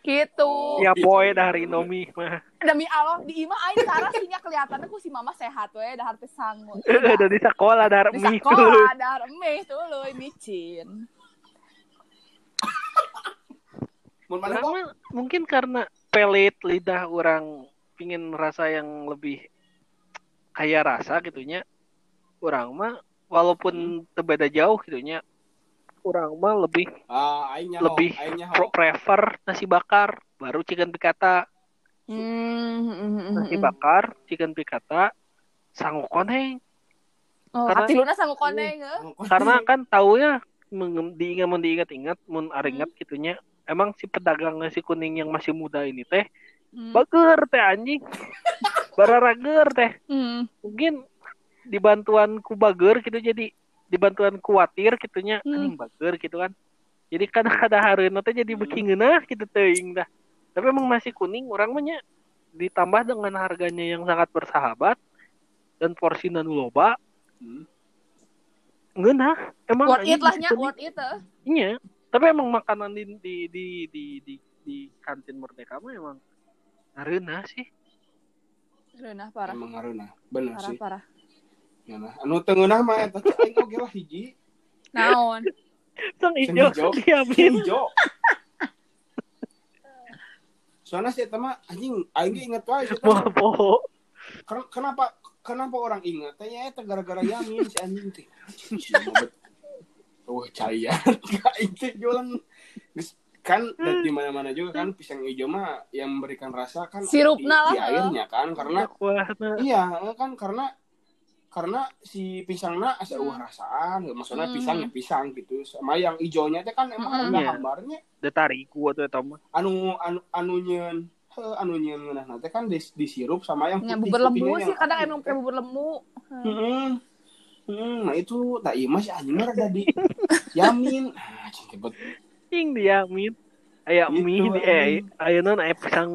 gitu Ya boy dari Indomie mah. Demi Allah di imah aing sarah sinya kelihatannya ku si mama sehat we dahar teh sanggup Udah di sekolah di mie sekolah dahar tuh lo micin. Orang mungkin karena pelit lidah orang pingin rasa yang lebih kaya rasa gitunya. Orang mah walaupun terbeda jauh gitunya. Orang mah lebih aingnya ho, lebih aingnya pro- prefer nasi bakar baru chicken pikata hmm, nasi bakar chicken pikata sanggup koneng oh, Karena- hati luna sanggup koneng eh. karena kan ya mengem- diingat mau diingat-ingat mun aringat gitunya emang si pedagang nasi kuning yang masih muda ini teh Hmm. bager teh anjing. Bararager teh. Hmm. mungkin dibantuan ku bager gitu jadi dibantuan kuatir gitunya Hmm. anjing bager gitu kan. Jadi kadang kada hareuna teh jadi beki gitu teuing dah tapi emang nasi kuning orang mah nya ditambah dengan harganya yang sangat bersahabat dan porsi nu loba Hmm. ngeunah emang worth it lah nasi nya kuning- worth it eh. Iya, tapi emang makanan di di di di di, di kantin Merdeka mah emang ngareuna sih. Reunah parah Emang ngareuna. Bener parah sih. parah Ya nah, anu teu ngeunah mah eta teh aing oge lah hiji. naon Sang ijo diamin. Hijau. Soalnya si eta mah anjing aing ge inget wae si eta mah. Bobo. Ken- Kenapa kenapa orang ingat? Tanya eta gara-gara Yamin si anjing teh. Anjing. Wah, caya. Aing teh jualan kan dan di mana-mana juga kan pisang hijau mah yang memberikan rasa kan Sirupna di, di lah, airnya kan karena iya kan karena karena si pisangnya asa Hmm. rasaan maksudnya Hmm. pisang ya pisang gitu sama yang hijaunya teh kan emang Hmm. ada Iya. gambarnya Da tariku atuh eta mah. anu anu anu nyeun heuh, anu nyeun ngeunah nanti kan di, disirup sama yang putih bubur lembu putihnya sih yang- kadang emang kayak bubur lembu Heeh. Hmm, nah itu tak iya mas anjing rada di yamin ah kebet Ing diamin. Aya Gitu, mie di eh anjing. ayeuna aya pisang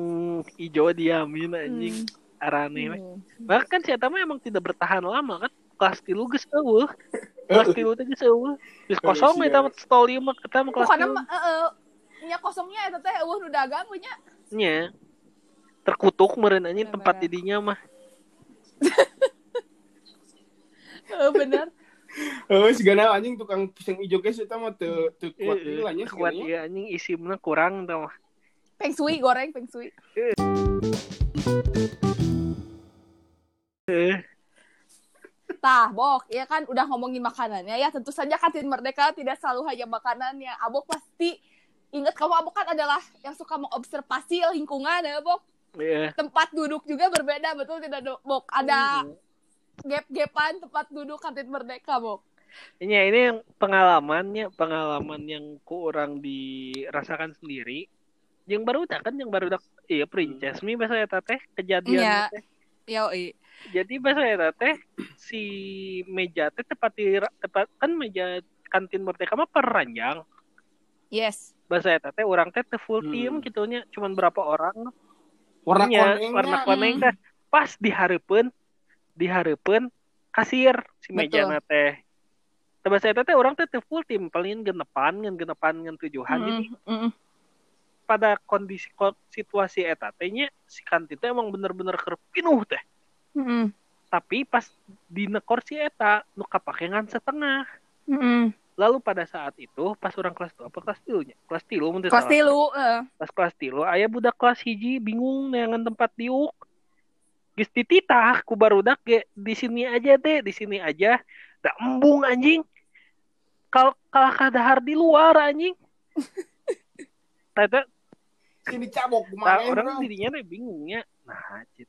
ijo diamin anjing. Arane. Hmm. Bahkan si eta mah emang tidak bertahan lama kan. Kelas tilu geus eueuh. Kelas tilu teh geus eueuh. Geus kosong Iya. eta mah stol ieu mah eta mah kelas tilu. heeh nya kosongnya eta teh eueuh nu dagang we nya Nya. Terkutuk meureun anjing tempat didinya mah. Heeh, bener oh segala anjing tukang pisang hijau guys itu mah teu teu kuat Eh, ieu nya kuat segalanya. ya anjing isimna kurang tau mah. peng goreng peng shui Eh, Tah, Bok, ya kan udah ngomongin makanannya ya. Tentu saja kantin Merdeka tidak selalu hanya makanannya. Abok pasti ingat kamu Abok kan adalah yang suka mengobservasi lingkungan ya, Bok. Iya. Tempat duduk juga berbeda, betul tidak, Dok? Bok? Ada gap-gapan tempat duduk kantin Merdeka, Bok. Ini ini yang pengalamannya, pengalaman yang ku orang dirasakan sendiri. Yang baru kan yang baru iya princess mi bahasa eta teh kejadian Iya. Jadi bahasa eta teh si meja teh tepat di tepat kan meja kantin Merdeka mah per ranjang. Yes. Bahasa eta teh orang teh teh full Hmm. team gitunya cuman berapa orang warna Nya, konengnya warna koneng hmm. teh pas dihareupeun dihareupeun kasir si meja teh Teu bahasa eta teh orang teh teu full tim paling genepan ngan genepan ngan tujuhan jadi Mm, mm, pada kondisi ko- situasi eta teh nya si kantin teh emang bener-bener keur pinuh teh mm, mm, tapi pas di nekor si eta nu kapake ngan setengah. Mm, mm. lalu pada saat itu pas orang kelas tuh apa kelas tilunya? Kelas tilu mun teu Kelas tilu. eh. pas kelas tilu aya budak kelas hiji bingung neangan tempat diuk. Geus dititah ku barudak ge di sini aja deh di sini aja. Da embung anjing. Kal kalah kadahar di luar anjing. Tata sini cabok Nah, kumaha orang dirinya teh bingungnya. Nah, ci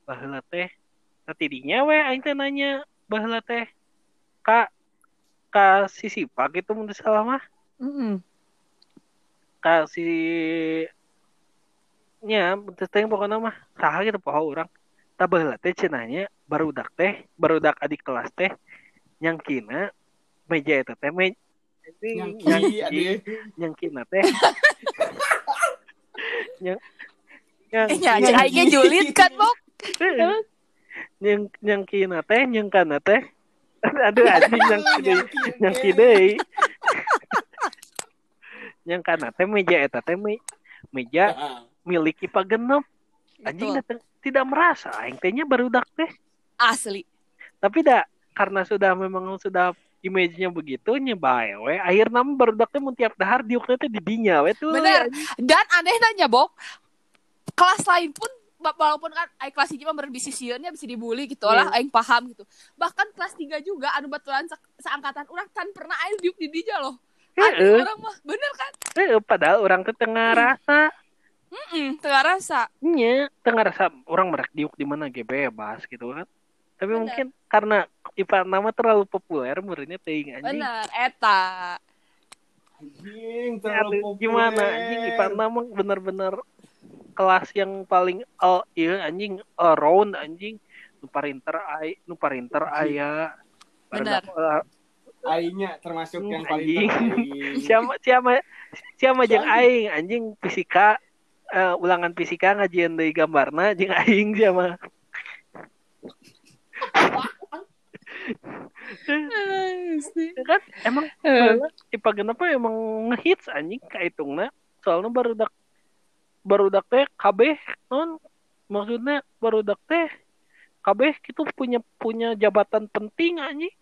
teh baheula teh. Tidinya we aing teh nanya baheula teh. Kak ka si Sipa gitu mun salah mah. Mm, mm. Ka si nya teh pokona mah saha gitu poho urang. Tah baheula teh cenanya barudak teh, barudak adik kelas teh nyangkina meja eta teh me, Nyangki, nyangki aduh. nyangki na teh nyang nyang Eh, kan, nyang nyangki na teh nyangka na teh aduh anjing nyangki deui nyangki deui nyangka na teh meja eta teh me- meja Ah, milik IPA genep. Anjing tidak merasa aing tehnya barudak teh. Asli. tapi dah karena sudah memang sudah image-nya begitu nyebae we akhirnya teh mun tiap dahar diukna teh di dinya we tuh Bener. Dan aneh nanya, Bok. Kelas lain pun walaupun kan aing kelas hiji mah berbisnis sieunnya bisa dibully gitu Iya. lah aing paham gitu. Bahkan kelas 3 juga anu baturan se- seangkatan urang kan pernah aing diuk di dinya loh. Heeh. orang mah bener kan? Eh, padahal orang teh tengah rasa Mm tengah rasa. nya tengah rasa orang merek diuk di mana ge bebas gitu kan tapi Bener. mungkin karena IPA nama terlalu populer muridnya teuing anjing Bener, eta. Anjing, terlalu gimana populer. anjing IPA nama bener-bener kelas yang paling all iya anjing all round anjing. Nu parinter ay nu parinter aya. Barudak, eh, Aingnya termasuk yang paling siapa siapa siapa jeung aing? Anjing fisika eh, ulangan fisika ngajian deui gambarna jeung aing siapa? Kan? Emang IPA kenapa emang ngehits anjing kahitungna soalnya barudak barudak teh kabeh non? Maksudnya barudak teh kabeh itu punya punya jabatan penting anjing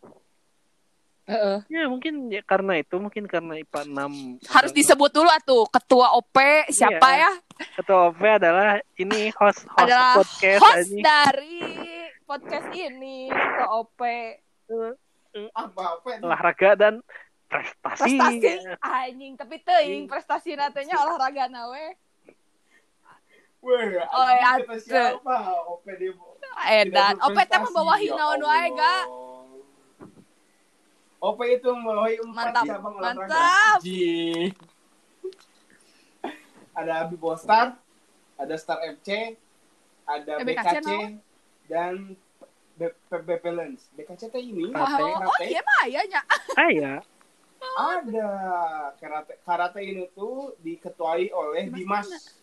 Heeh. ya mungkin ya, karena itu mungkin karena IPA 6 Harus disebut dulu atuh ketua OP siapa Iya. ya? ketua OP adalah ini host host Adalah podcast host anjing dari podcast ini ketua OP Apa apa itu? olahraga dan prestasi, prestasi anjing tapi teuing prestasi natenya olahraga nawe Weh, kata Ate. siapa? OP dia edan tidak OP teh mah berprestasi, bawahi ya naon wae ga Allah. OP itu membawahi empat Mantap, cabang olahraga. mantap. Anjing. Ada Bibo Star, ada Star FC, ada Eh, BKC, BKC no? dan B- PB Balance. BKC teh ini Karate. oh, oh iya mah ya nya aya Ada karate karate ini tuh diketuai oleh Dimas Dimas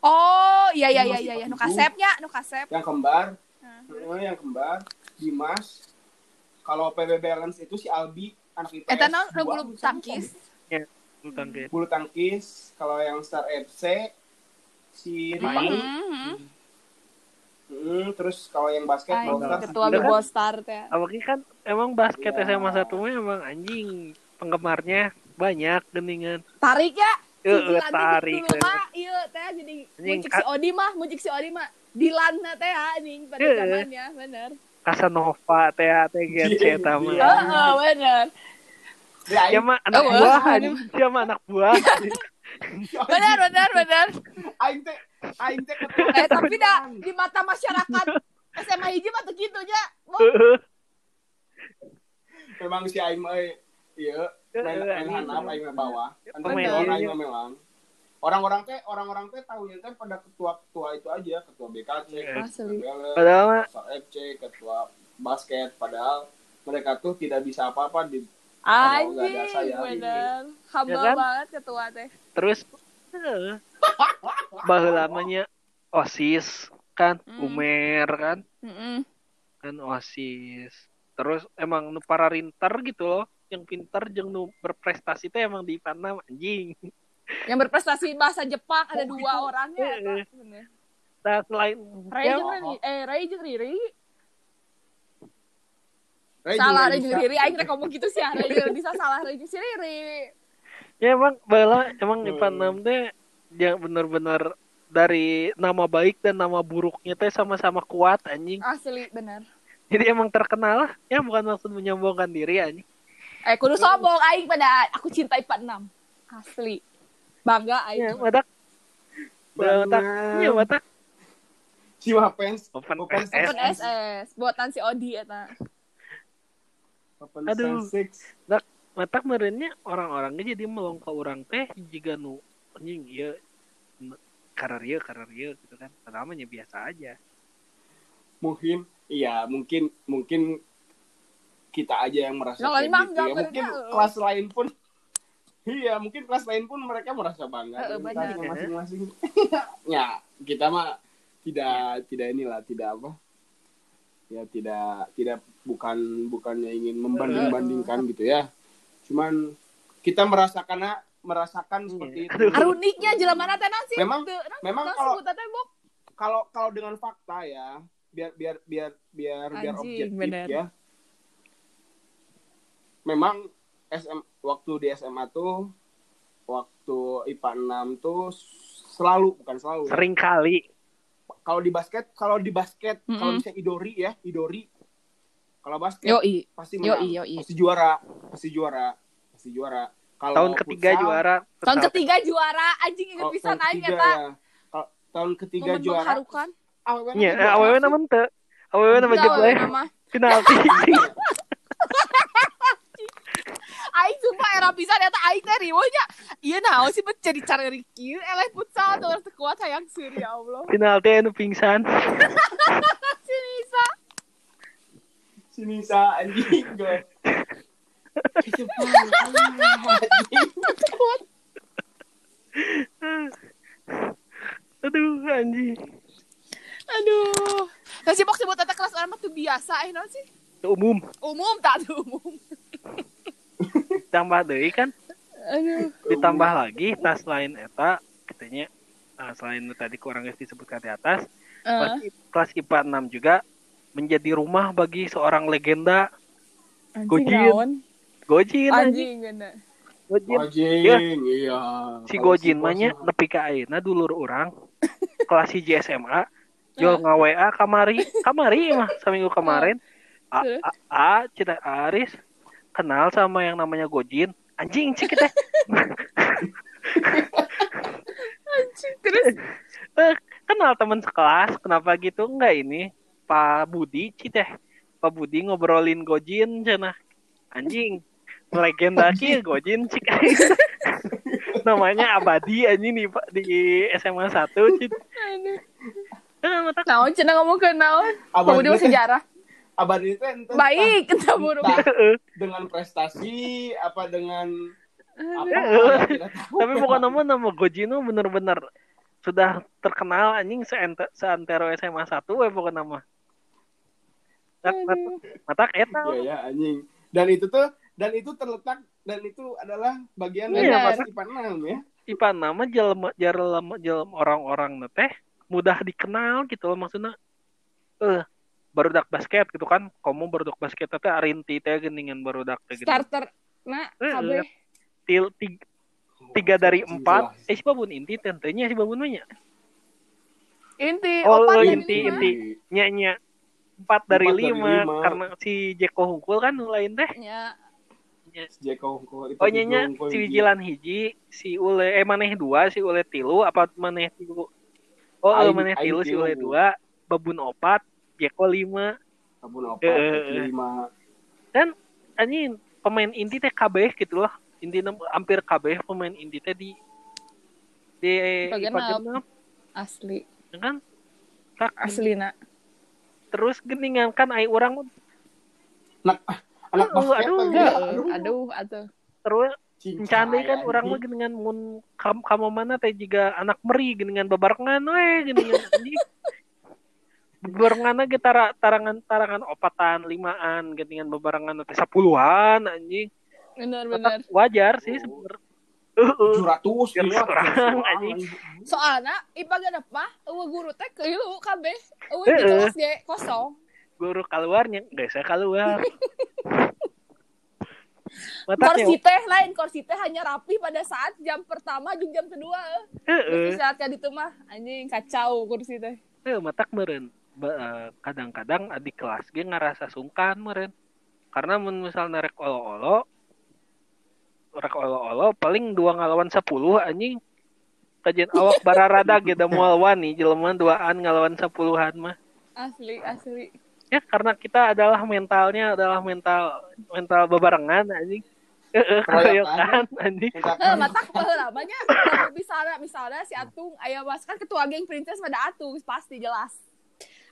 oh iya iya iya iya iya nu kasepnya nu kasep yang kembar. Eh, yang kembar Dimas. Kalau PB Balance itu si Albi anak IPS. eta naon bulu tangkis tentang kayak bulu tangkis kalau yang Star FC si Rima Main. Mhm. Hmm, terus kalau yang basket Bostar ketua Udah kan? Bibo Star teh Apalagi kan emang basket Iya. SMA satu emang anjing penggemarnya banyak geningan. tarik ya Heeh, tarik. dulu mah iya teh jadi ka- si Odi mah mucik si Odi mah. Dilan na teh anjing pada Heeh. zamannya bener. Casanova teh teh Iya, gen eta mah. iya. heeh bener. Ya, mah anak buah, dia mah anak buah. bener bener bener. Aing teh aing teh eh tapi dah di mata masyarakat SMA hiji mah tuh gitu nya memang si aing mah eh, iya main aing bawah kan orang-orang teh orang-orang teh tahunya teh pada ketua-ketua itu aja ketua BKC Iya. Ketua Padahal Star FC ketua basket padahal mereka tuh tidak bisa apa-apa di anjing nggak ada saya bener. Humble Ya kan? banget ketua teh. Terus baheula lamanya OSIS kan, Hmm. Umer kan, Mm-mm. kan OSIS. Terus emang nu para rinter gitu loh, yang pintar jeung nu berprestasi teh emang di IPA anjing. yang berprestasi bahasa Jepang ada Oh, dua gitu. orangnya Heeh. eta. Bener. Nah, selain Ray ya, jeung Riri eh Ray jeung Riri Ray salah Ray jeung bisa. Riri aing rek ngomong gitu sih Ray jeung bisa salah Ray jeung si Riri ya emang bala emang Hmm. IPA 6 teh yang bener-bener dari nama baik dan nama buruknya teh sama-sama kuat anjing. asli bener Jadi emang terkenal lah. Ya bukan maksud menyombongkan diri anjing. Eh kudu sombong aing pada aku cinta IPA 6 asli bangga aing Ya, matak. Bener. Matak. Iya, matak. si Wapens Open Open SS. Open SS buatan si Odi eta Open Aduh. Six Matak merenya orang-orangnya jadi melong ke orang teh jika nu anjing iya karar ieu karar ieu gitu kan. Pertamanya biasa aja. mungkin iya mungkin mungkin kita aja yang merasa kayak gitu. ya mungkin eh. kelas lain pun iya mungkin kelas lain pun mereka merasa bangga masing-masing. Ya kita mah tidak tidak inilah tidak apa ya tidak tidak bukan bukannya ingin membanding-bandingkan gitu ya. Cuman kita merasakan merasakan seperti itu. Aruniknya jelema teh? Naon sih? Memang- memang kalau- kalau kalau dengan fakta ya biar biar biar biar biar objektif bener. ya memang SM waktu di SMA tuh waktu IPA 6 tuh selalu bukan selalu ya. Sering kali. kalau di basket kalau di basket Mm-mm. kalau misalnya idori ya idori kalau basket Yoi. pasti menang Yoi, yoi. pasti juara pasti juara pasti juara kalau Tahun ketiga futsal, juara. Tahun tetap. ketiga juara anjing inget tahun aing ketiga eta. ya. kalau tahun ketiga Momen juara mengharukan. nanti juara awewe sih. nama teu. Awewe nama nama. Penalti. Aing sumpah era pisan eta aing teh riweuh nya. Ieu naon sih bet jadi cara kieu eleh futsal tuh teu kuat hayang seuri ya Allah. Penalti anu pingsan. Si Nisa. si Nisa anjing gue. Aduh anjing. Aduh. Nah si Bok sebut eta kelas orang mah tuh biasa eh naon sih? Umum. Umum tak tuh umum. Tambah deui kan? Aduh. ditambah lagi tas lain eta katanya ah, selain tadi kurang disebutkan di atas kelas, Eh, kelas IPA 6 juga menjadi rumah bagi seorang legenda. Anjing Gojin. Gojin anjing. Anjing bener. Gojin. Iya. si Gojin mahnya mah- nepi ka ayeuna dulur urang. Kelas hiji SMA jual nga WA kamari kamari mah seminggu kemarin. A? A, A cina Aris kenal sama yang namanya Gojin. Anjing cik kita. Anjing terus? Eh, kenal teman sekelas kenapa gitu? Enggak ini. Pak Budi cik teh. Pak Budi ngobrolin Gojin cina. Anjing legenda ki Gojin cik. Namanya abadi anjing nih Pak di SMA 1 cik. Eh, Naon cenah ngomong ke naon? Abang Pemuda itu teh- sejarah. Abang itu ente Baik, entah Heeh. dengan prestasi apa dengan apa ya, tapi bukan nama nama Gojino bener-bener sudah terkenal anjing seante, seantero SMA 1 we pokoknya nama mata, mata eta Iya ya anjing. Dan itu tuh dan itu terletak dan itu adalah bagian dari Iya, pas IPA 6 ya. IPA nama jelema jelema jelema orang-orang teh mudah dikenal gitu loh maksudnya eh barudak basket gitu kan kamu barudak basket teh arinti teh geuningan barudak teh gitu. Starter nah Eh, kabeh. Til, tig- tiga dari empat jelas. eh si babun inti tentunya si babun mah nya Inti Oh, opat oh, inti, lima. inti. nya nya empat dari Empat dari lima lima. karena si Jeko Hungkul kan nu lain teh Ya. Jeko Hungkul itu oh nya nya Hungkul si. Wijilan hiji si Ule eh maneh dua si Ule tilu apa maneh tilu oh eh, maneh tilu si. Ule dua babun opat Jeko lima Sabun opat, Eh, eh, kaki eh. lima. anjing pemain inti teh kabeh gitu loh inti hampir kabeh pemain inti teh di di Bagian Asli. ya kan tak Asli nak. terus geningan kan ai urang Anak Aduh, basket aduh. lagi. Aduh, aduh, aduh. terus Candi kan orang mah anjing. geningan mun kam kamu mana teh juga anak meri geningan babarengan we geningan anjing. Babarengan ge tara tarangan tarangan opatan limaan geningan babarengan teh sepuluhan anjing. Bener Tetap bener. wajar sih sebenernya. Heeh. 700 Biar gila. seorang, anjing. Soalnya IPA gak apa? Eueuh guru teh kabeh. Eueuh Heeh. di kelas ge kosong. Guru keluarnya enggak saya keluar. Mata Kursi teh lain, kursi teh hanya rapi pada saat jam pertama jeung jam kedua. heeh. Tapi saat ka ditu mah anjing kacau kursi teh. Heuh, matak meureun. Eh, kadang-kadang adik kelas ge ngerasa sungkan meureun. Karena mun misalnya rek olo-olo rek olo-olo paling dua ngalawan 10 anjing. Kajian awak bararada ge da moal wani jelema duaan ngalawan sepuluhan mah. Asli, asli. Ya karena kita adalah mentalnya adalah mental mental bebarengan anjing. Heeh, keroyokan anjing. Heh, matak baheula lamanya misalnya misalnya si Atung aya mas kan ketua geng princess pada Atung pasti jelas.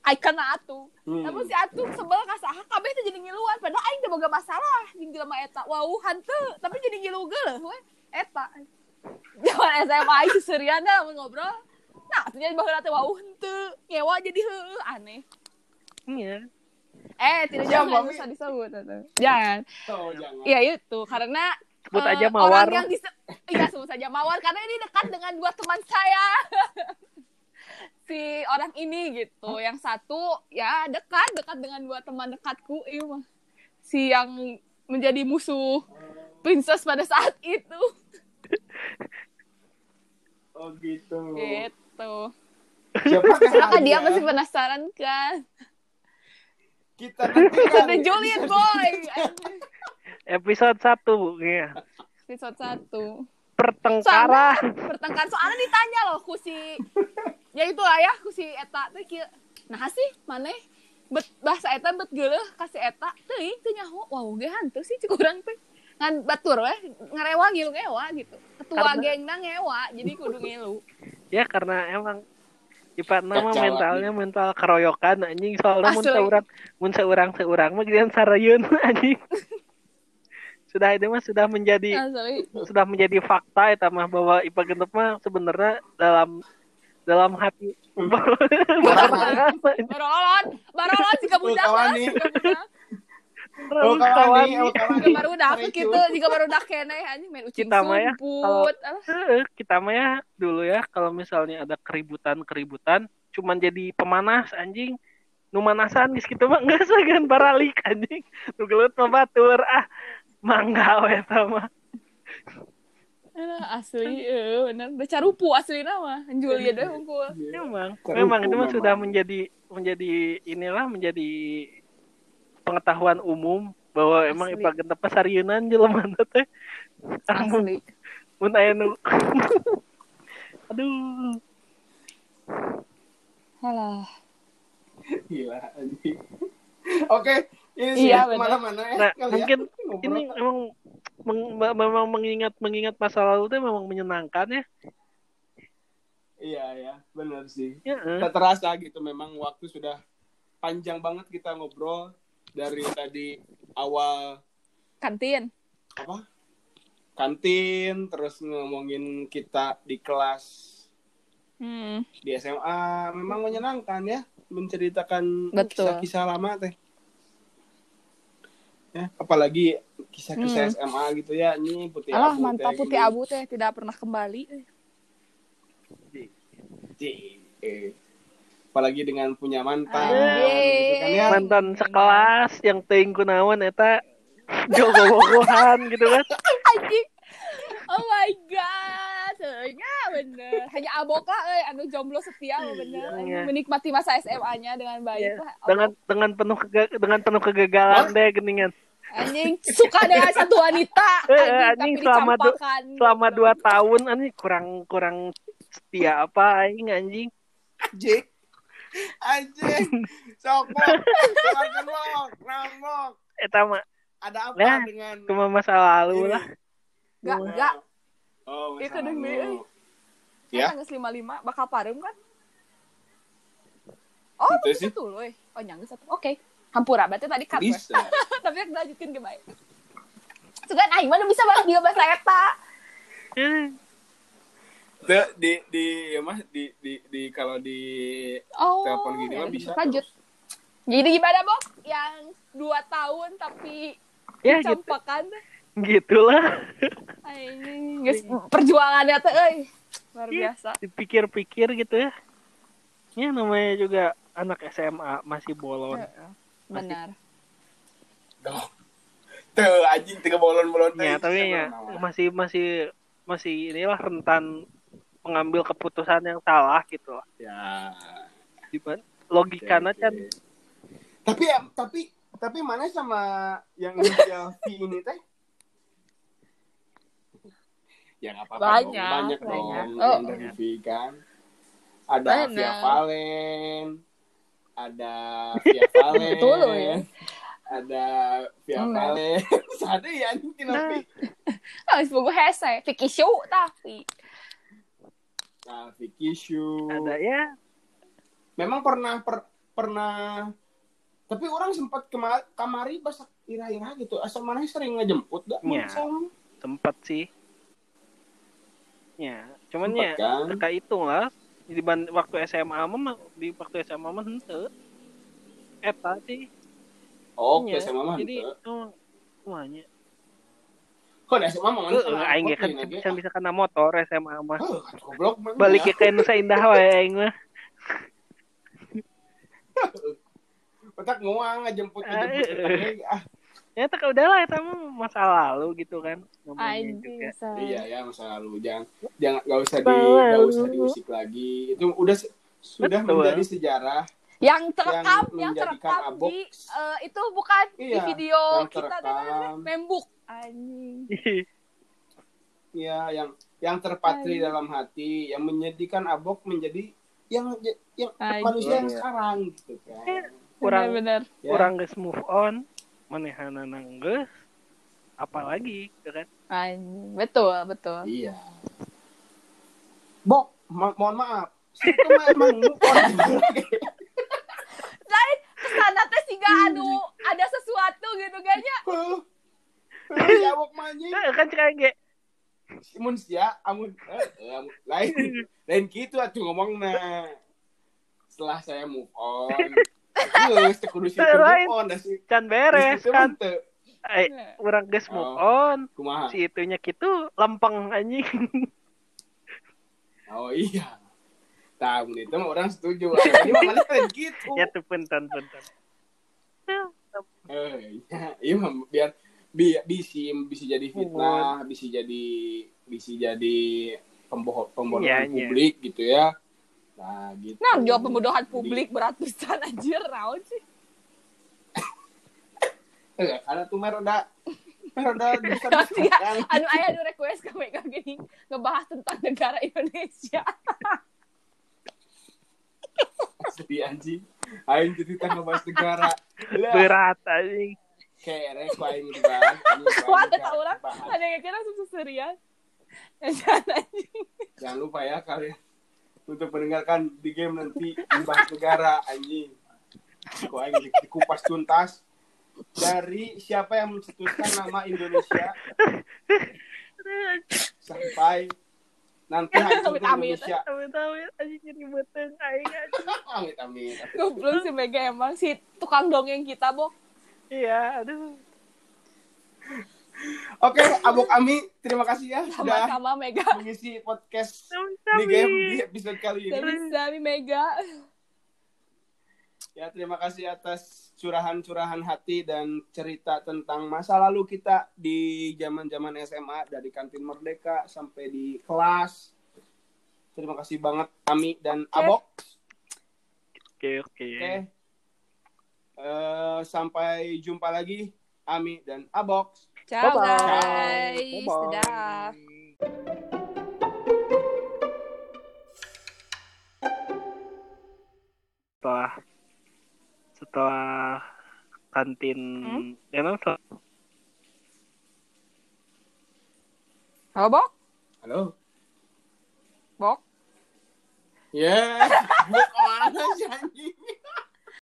Icon atuh Hmm. tapi si atuh sebel kasaha kabeh teh jadi ngiluan. Padahal aing teu boga masalah jeung jelema eta. Wow hanteu tapi jadi ngilu geuleuh we. Eta. Zaman SMA aing seserian dah ngobrol nah atuh jadi baheula teh wow henteu nyewa jadi heueuh. Aneh. Iya. eh tidak Ya, jangan usah disebut atuh jangan. Oh, jangan. Iya itu. Karena Sebut eh, aja Mawar. Orang yang dise- iya sebut saja Mawar. Karena ini dekat dengan dua teman saya. si orang ini gitu, yang satu ya dekat dekat dengan dua teman dekatku iya mah. Si yang menjadi musuh princess pada saat itu. Oh gitu. Gitu. Siapa Silakan dia pasti penasaran kan. Kita nantikan. The Juliet Boy. Episode 1 ya. Episode satu. Pertengkaran. pertengkaran. Soalnya ditanya loh ku si ya itu lah ya ku si eta teh kieu nah sih mana bet bahasa eta bet geuleuh ka si eta teuing teu nyaho. Wow ge hantu sih cik urang teh. Ngan batur weh ngarewa ngilu ngewa gitu. Ketua Karena- gengna ngewa jadi kudu ngilu. Ya karena emang Ipa nama mentalnya mental keroyokan anjing. Soalnya mun seurang mun seurang seurang mah geus sarayun anjing. Sudah itu mah sudah menjadi asli sudah menjadi fakta itu mah bahwa Ipa Gentep mah sebenarnya dalam dalam hati barolon barolon nih. jika budak Oh kawan jika baru udah gitu itu. jika baru udah kene anjing main ucing Kita mah ya, sumput alah. Heeh, kita mah ya dulu ya kalau misalnya ada keributan-keributan cuman jadi pemanas anjing. Nu manasan geus kitu mah geus sagan baralik anjing. Nu gelut mah batur ah mangga we Alah, asli eh bener. Udah carupu asli nama. Julia deh unggul. Memang memang itu mah memang. sudah menjadi menjadi inilah menjadi pengetahuan umum bahwa emang Asli. Ipa Gentep mah sarieuna jelema teh. Asli. Mun aya nu. Aduh. Alah. Gila anjing. Oke, ini sih Iya, ya, bener. ke mana-mana ya. Nah, ya. mungkin Ngobrol. ini memang meng- me- memang mengingat mengingat masa lalu itu memang menyenangkan ya. Iya ya, benar sih. Ya, eh. Tak terasa gitu memang waktu sudah panjang banget kita ngobrol dari tadi awal kantin apa kantin terus ngomongin kita di kelas hmm. di SMA memang menyenangkan ya menceritakan Betul. kisah-kisah lama teh ya. Apalagi kisah-kisah SMA gitu ya. Ini putih alah abu mantap putih gini. abu teh. Tidak pernah kembali. Eh. apalagi dengan punya mantan gitu kan ya. Mantan sekelas yang teuing kunaon eta. Jogo-jogohan gitu kan. anjing. Oh my god. Sebenarnya bener hanya abok lah eh, anu jomblo setia mah bener Iya. Anjing, menikmati masa SMA-nya dengan baik Iya. lah Dengan dengan penuh dengan penuh kegagalan deh geningan. anjing suka dengan satu wanita Eh, anjing, anjing, tapi selama du- Selama Goblok. dua tahun anjing kurang kurang setia apa aing anjing. anjing anjing sok Bok. keluarkan Bok. Nang, Bok. Eta mah ada apa Nah, dengan cuma masa lalu ini? lah. Gak, gak. oh Itu masa demi, lalu. eh. Ya Kan geus 55 bakal pareum kan? Oh, Itu bisa sih. tuh loh. Oh, nyangga satu. Oke. Hampura berarti tadi cut bisa Tapi aku lanjutin ke baik. Sugan aing mana bisa banget juga bahasa eta. Eh, Tuh, di di ya mah di di di kalau di Oh. Telepon gini ya mah bisa Lanjut. Jadi gimana, Bok? Yang dua tahun tapi ya gitu campakan gitulah. Aing geus perjuangannya teh euy. Luar Iya. biasa. Dipikir-pikir gitu ya. Ya namanya juga anak SMA masih bolon. Heeh. Benar. Tuh. Tuh, anjing tiga bolon-bolon teh. Ya, tapi ya masih masih masih inilah rentan mengambil keputusan yang salah gitu lah. Ya. Gimana? Logikanya kan. Tapi ya, tapi tapi mana sama yang inisial V ini teh? Ya nggak apa-apa dong. Banyak, banyak banyak. dong Oh. yang dari V kan. Ada Banyak. Via Valen, ada Via Valen, Betul loh ya. ada Via Enggak. Valen. Ada ya anjing kenapa? Ah, semoga hese. Vicky Show tapi. Nah, Vicky Shu. ada ya Memang pernah per- pernah tapi orang sempat kema kamari pas ira-ira gitu asal mana sering ngejemput gak. Sama? Sempet sih. Ya, cuman Sempet ya kan? kayak itu lah. Di waktu SMA mah di waktu SMA mah henteu. Eta sih. oh ke SMA mah Jadi henteu. oh, semuanya. kok SMA mah sana aing ge kan bisa bisa kena motor SMA mah. Heuh, goblok mah Balik ya. ke Nusa Indah wae aing mah. Otak nguang ngejemput ngejemput ah Ya tak udahlah eta mah masa lalu gitu kan. Ngomongin Anjing, juga. say. iya ya masa lalu jangan jangan nggak usah di nggak usah diusik lagi itu udah sudah Betul. menjadi sejarah Yang terekam, Yang yang, terekam abok. di eh, itu bukan di Iya, video yang kita terekam. membuk. Anjing. ya yang yang terpatri Ayo. dalam hati yang menjadikan abok menjadi yang yang manusia yang Iya. sekarang gitu kan Kurang Bener-bener. Ya. kurang geus move on. Manehana geus apalagi gitu kan. Betul, betul. iya bok ma- mohon maaf mah emang move on Lain ke sana teh sih gak anu ada sesuatu gitu kayaknya. Heuh. Heuh, si abok manjing Eh, kan ge mun sia amun eh, eh, amun- lain lain gitu atuh ngomongna setelah saya move on terus kudu move on can beres kan. mah. Eh, urang geus move Oh. on. kumaha Si itunya gitu lempeng anjing. oh iya tahun itu mah orang setuju jadi makanya lain gitu ya tuh punten punten. eh iya, iya mah biar bi bisa bisa jadi fitnah bisa jadi bisa jadi pembohong pembohongan Iya, iya. publik gitu ya nah gitu Nah, jawab pembodohan Jadi- publik berat pisan anjir, naon sih? Eh, karena tuh mer udah mer udah bisa ya, anu aya anu request ke mereka gini ngebahas tentang negara Indonesia. asli anjing aing jadi kita ngebahas negara lah Berat anjing. kayak ku aing dibahas anjing, ku aing Wah, ada dibahas. orang ada yang kira. Jangan anjing. jangan lupa ya kalian untuk mendengarkan di game nanti dibahas negara anjing aing di- dikupas tuntas dari siapa yang mencetuskan nama Indonesia sampai nanti hancur Amit-amit. Indonesia Amit-amit anjing jadi beteng aing anjing. amit amit Goblok si Mega emang si tukang dongeng kita, Bok. Iya, aduh. Oke abok ami terima kasih ya sudah Sama-sama Mega. mengisi podcast di game di episode kali ini Sami Mega. Ya, terima kasih atas curahan-curahan hati dan cerita tentang masa lalu kita di zaman-zaman SMA dari kantin Merdeka sampai di kelas. Terima kasih banget Ami dan Abok. Oke, oke. Oke. Eh, sampai jumpa lagi Ami dan Abok. Ciao Bye-bye. guys. Bye-bye. Dadah. Setelah setelah kantin Hmm? ya no, setelah- Halo, Bok? Halo. Bok? Ya, Bok mana sih anjing?